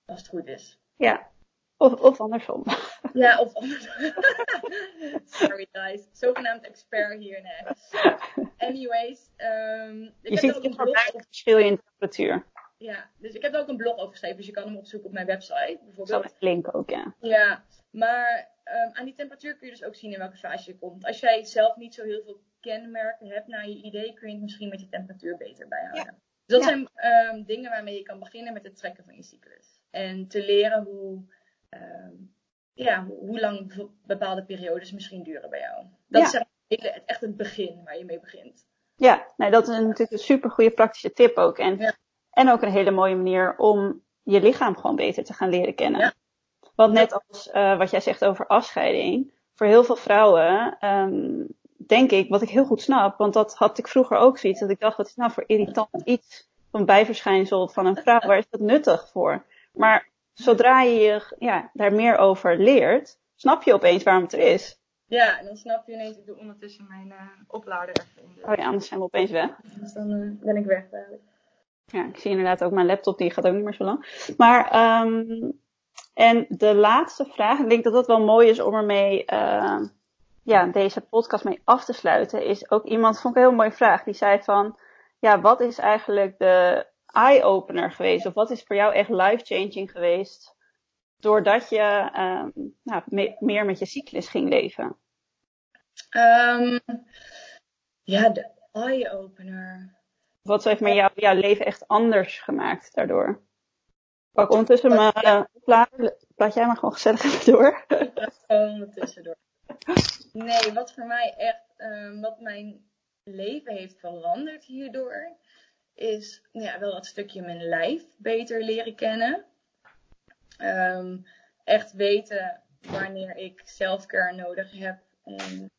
Als het goed is. Ja. Of, of andersom. *laughs* Ja, of andersom. *laughs* Sorry guys. Zogenaamd expert hier. Nee. Anyways. Um, ik je ziet een verschil in temperatuur. Ja, dus ik heb er ook een blog over geschreven, dus je kan hem opzoeken op mijn website bijvoorbeeld. Zal ik linken ook, ja. Ja, maar um, aan die temperatuur kun je dus ook zien in welke fase je komt. Als jij zelf niet zo heel veel kenmerken hebt naar je idee, kun je het misschien met je temperatuur beter bijhouden. Ja. Dus dat zijn um, dingen waarmee je kan beginnen met het trekken van je cyclus. En te leren hoe, um, ja, hoe lang bepaalde periodes misschien duren bij jou. Dat ja. is echt het begin waar je mee begint. Ja, nee, dat is natuurlijk een super goede praktische tip ook. En, ja. en ook een hele mooie manier om je lichaam gewoon beter te gaan leren kennen. Ja. Want net als uh, wat jij zegt over afscheiding, voor heel veel vrouwen um, denk ik, wat ik heel goed snap, want dat had ik vroeger ook zoiets, dat ik dacht, wat is nou voor irritant iets van bijverschijnsel van een vrouw, waar is dat nuttig voor? Maar zodra je ja, daar meer over leert, snap je opeens waarom het er is. Ja, en dan snap je ineens, ik doe ondertussen mijn uh, oplader even in. Oh ja, anders zijn we opeens weg. Dus dan uh, ben ik weg eigenlijk. Ja, ik zie inderdaad ook mijn laptop, die gaat ook niet meer zo lang. Maar, um, en de laatste vraag, ik denk dat dat wel mooi is om ermee, uh, ja, deze podcast mee af te sluiten, is ook iemand, vond ik een heel mooie vraag, die zei van, ja, wat is eigenlijk de eye-opener geweest? Of wat is voor jou echt life-changing geweest? Doordat je um, nou, me meer met je cyclus ging leven? Um, ja, de eye-opener. Wat heeft met jou, jouw leven echt anders gemaakt daardoor? Pak ondertussen mijn uh, plaat. Laat jij maar gewoon gezellig even door. *laughs* Gewoon door. Nee, wat voor mij echt, um, wat mijn leven heeft veranderd hierdoor, is ja, wel dat stukje mijn lijf beter leren kennen. Um, echt weten wanneer ik zelfcare nodig heb en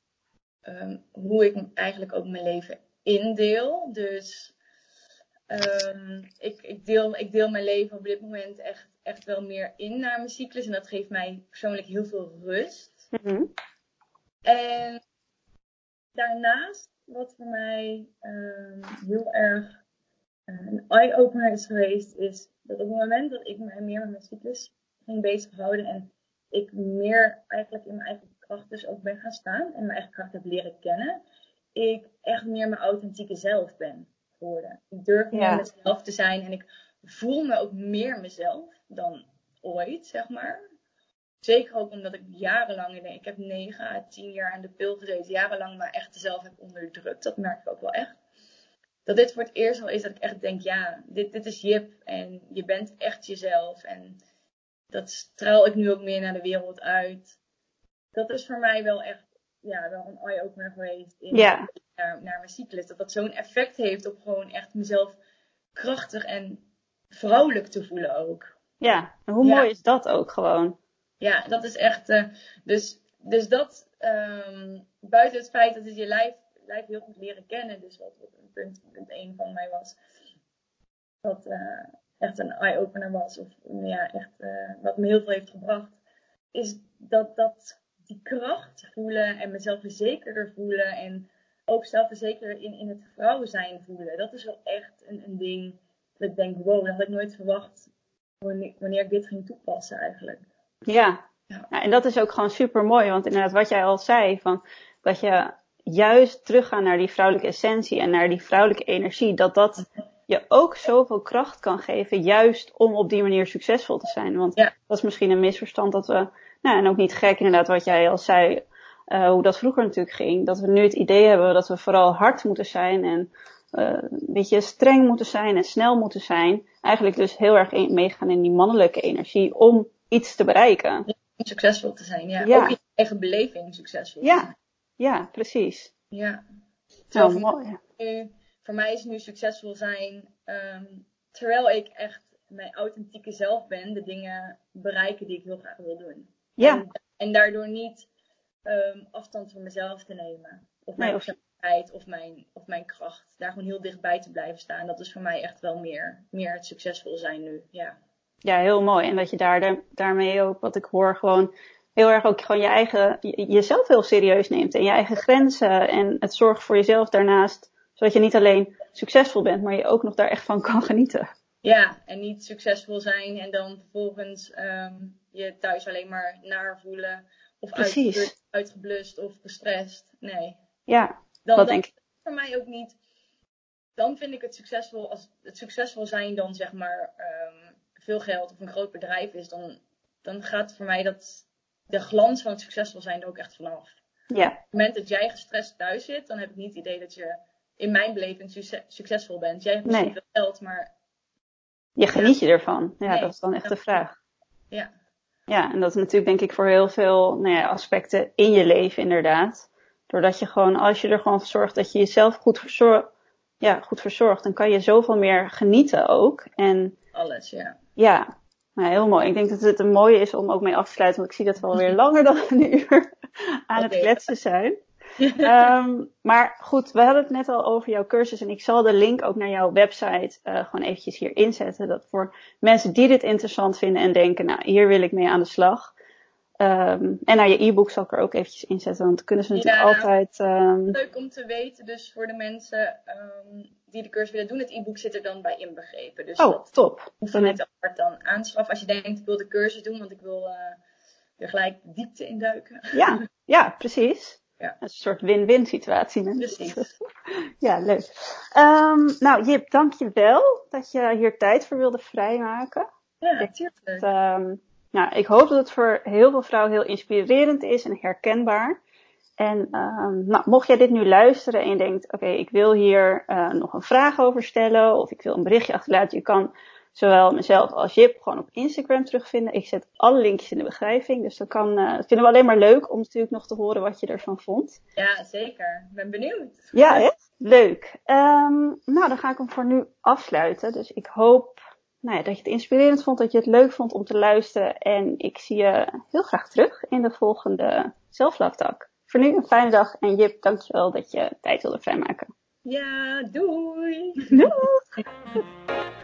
um, hoe ik eigenlijk ook mijn leven indeel. Dus um, ik, ik, deel, ik deel mijn leven op dit moment echt, echt wel meer in naar mijn cyclus. En dat geeft mij persoonlijk heel veel rust. Mm -hmm. En daarnaast, wat voor mij heel erg een eye-opener is geweest, is dat op het moment dat ik mij meer met mijn cyclus ging bezighouden en ik meer eigenlijk in mijn eigen kracht dus ook ben gaan staan en mijn eigen kracht heb leren kennen, ik echt meer mijn authentieke zelf ben geworden. Ik durf meer ja. mezelf te zijn en ik voel me ook meer mezelf dan ooit, zeg maar. Zeker ook omdat ik jarenlang, ik heb 9 à 10 jaar aan de pil gezeten, jarenlang maar echt zelf heb onderdrukt. Dat merk ik ook wel echt dat dit voor het eerst al is dat ik echt denk, ja, dit, dit is Jip en je bent echt jezelf. En dat straal ik nu ook meer naar de wereld uit. Dat is voor mij wel echt, ja, wel een eye-opener geweest in, ja. naar, naar mijn cyclus. Dat dat zo'n effect heeft op gewoon echt mezelf krachtig en vrouwelijk te voelen ook. Ja, en hoe mooi is dat ook gewoon? Ja, dat is echt, uh, dus, dus dat, um, buiten het feit dat het je lijf lijf heel goed leren kennen. Dus wat, wat een punt, punt 1 van mij was. Wat uh, echt een eye-opener was. Of ja, echt uh, wat me heel veel heeft gebracht. Is dat, dat die kracht voelen en mezelf verzekerder voelen. En ook zelfverzekerder in, in het vrouwen zijn voelen. Dat is wel echt een, een ding dat ik denk, wow, dat had ik nooit verwacht wanneer, wanneer ik dit ging toepassen eigenlijk. Ja. ja. ja. en dat is ook gewoon super mooi. Want inderdaad, wat jij al zei, van dat je juist teruggaan naar die vrouwelijke essentie en naar die vrouwelijke energie, dat dat je ook zoveel kracht kan geven, juist om op die manier succesvol te zijn. Want ja. dat is misschien een misverstand dat we, nou, en ook niet gek inderdaad wat jij al zei, uh, hoe dat vroeger natuurlijk ging, dat we nu het idee hebben dat we vooral hard moeten zijn en uh, een beetje streng moeten zijn en snel moeten zijn. Eigenlijk dus heel erg meegaan in die mannelijke energie om iets te bereiken. Succesvol te zijn, ja. ja. Ook in je eigen beleving succesvol. Ja, ja, precies. Ja. Nou, voor mooi. Nu, voor mij is nu succesvol zijn, um, terwijl ik echt mijn authentieke zelf ben, de dingen bereiken die ik heel graag wil doen. Ja. En, en daardoor niet um, afstand van mezelf te nemen. Of mijn nee, of... of mijn, of mijn kracht. Daar gewoon heel dichtbij te blijven staan. Dat is voor mij echt wel meer, meer het succesvol zijn nu. Ja. Ja, heel mooi. En dat je daar, daarmee ook, wat ik hoor, gewoon heel erg ook gewoon je eigen, jezelf heel serieus neemt en je eigen grenzen en het zorgt voor jezelf daarnaast, zodat je niet alleen succesvol bent, maar je ook nog daar echt van kan genieten. Ja, en niet succesvol zijn en dan vervolgens ehm, je thuis alleen maar naar voelen of uitgeblust, uitgeblust of gestrest. Nee. Ja, dan, dat denk ik. Voor mij ook niet. Dan vind ik het succesvol als het succesvol zijn dan zeg maar ehm, veel geld of een groot bedrijf is, dan, dan gaat voor mij dat de glans van het succesvol zijn er ook echt vanaf. Ja. Op het moment dat jij gestrest thuis zit, dan heb ik niet het idee dat je in mijn beleving succesvol bent. Jij hebt misschien veel geld, maar... Je geniet je ervan. Ja, dat is dan echt de vraag. Ja. Ja, en dat is natuurlijk denk ik voor heel veel nou ja, aspecten in je leven inderdaad. Doordat je gewoon, als je er gewoon voor zorgt dat je jezelf goed verzorgt, ja, goed verzorgt, dan kan je zoveel meer genieten ook. En, Alles, ja. Ja, nou, heel mooi. Ik denk dat het een mooie is om ook mee af te sluiten, want ik zie dat we alweer *laughs* langer dan een uur *laughs* aan het kletsen zijn. um, *laughs* maar goed, we hadden het net al over jouw cursus en ik zal de link ook naar jouw website uh, gewoon eventjes hier inzetten. Dat voor mensen die dit interessant vinden en denken, nou hier wil ik mee aan de slag. Um, en naar je e-book zal ik er ook eventjes inzetten, want dan kunnen ze natuurlijk ja, altijd... Um... Leuk om te weten, dus voor de mensen die de cursus willen doen, het e-book zit er dan bij inbegrepen. Dus oh, top. Hoef je niet apart dan aanschaffen als je denkt, ik wil de cursus doen, want ik wil uh, er gelijk diepte in duiken. Ja, *laughs* ja precies. Ja. Een soort win-win situatie. Precies. *laughs* ja, leuk. Um, nou, Jip, dank je wel dat je hier tijd voor wilde vrijmaken. Ja, natuurlijk. Um, nou, ik hoop dat het voor heel veel vrouwen heel inspirerend is en herkenbaar. En um, nou, mocht jij dit nu luisteren en je denkt, oké, ik wil hier uh, nog een vraag over stellen of ik wil een berichtje achterlaten, je kan zowel mezelf als Jip gewoon op Instagram terugvinden. Ik zet alle linkjes in de beschrijving, dus dat, kan, uh, dat vinden we alleen maar leuk om natuurlijk nog te horen wat je ervan vond. Ja, zeker. Ik ben benieuwd. Ja, echt? Leuk. Um, nou, dan ga ik hem voor nu afsluiten. Dus ik hoop nou ja, dat je het inspirerend vond, dat je het leuk vond om te luisteren. En ik zie je heel graag terug in de volgende zelflaftak. Voor nu een fijne dag en Jip, dankjewel dat je tijd wilde vrijmaken. Ja, doei! Doei! *laughs*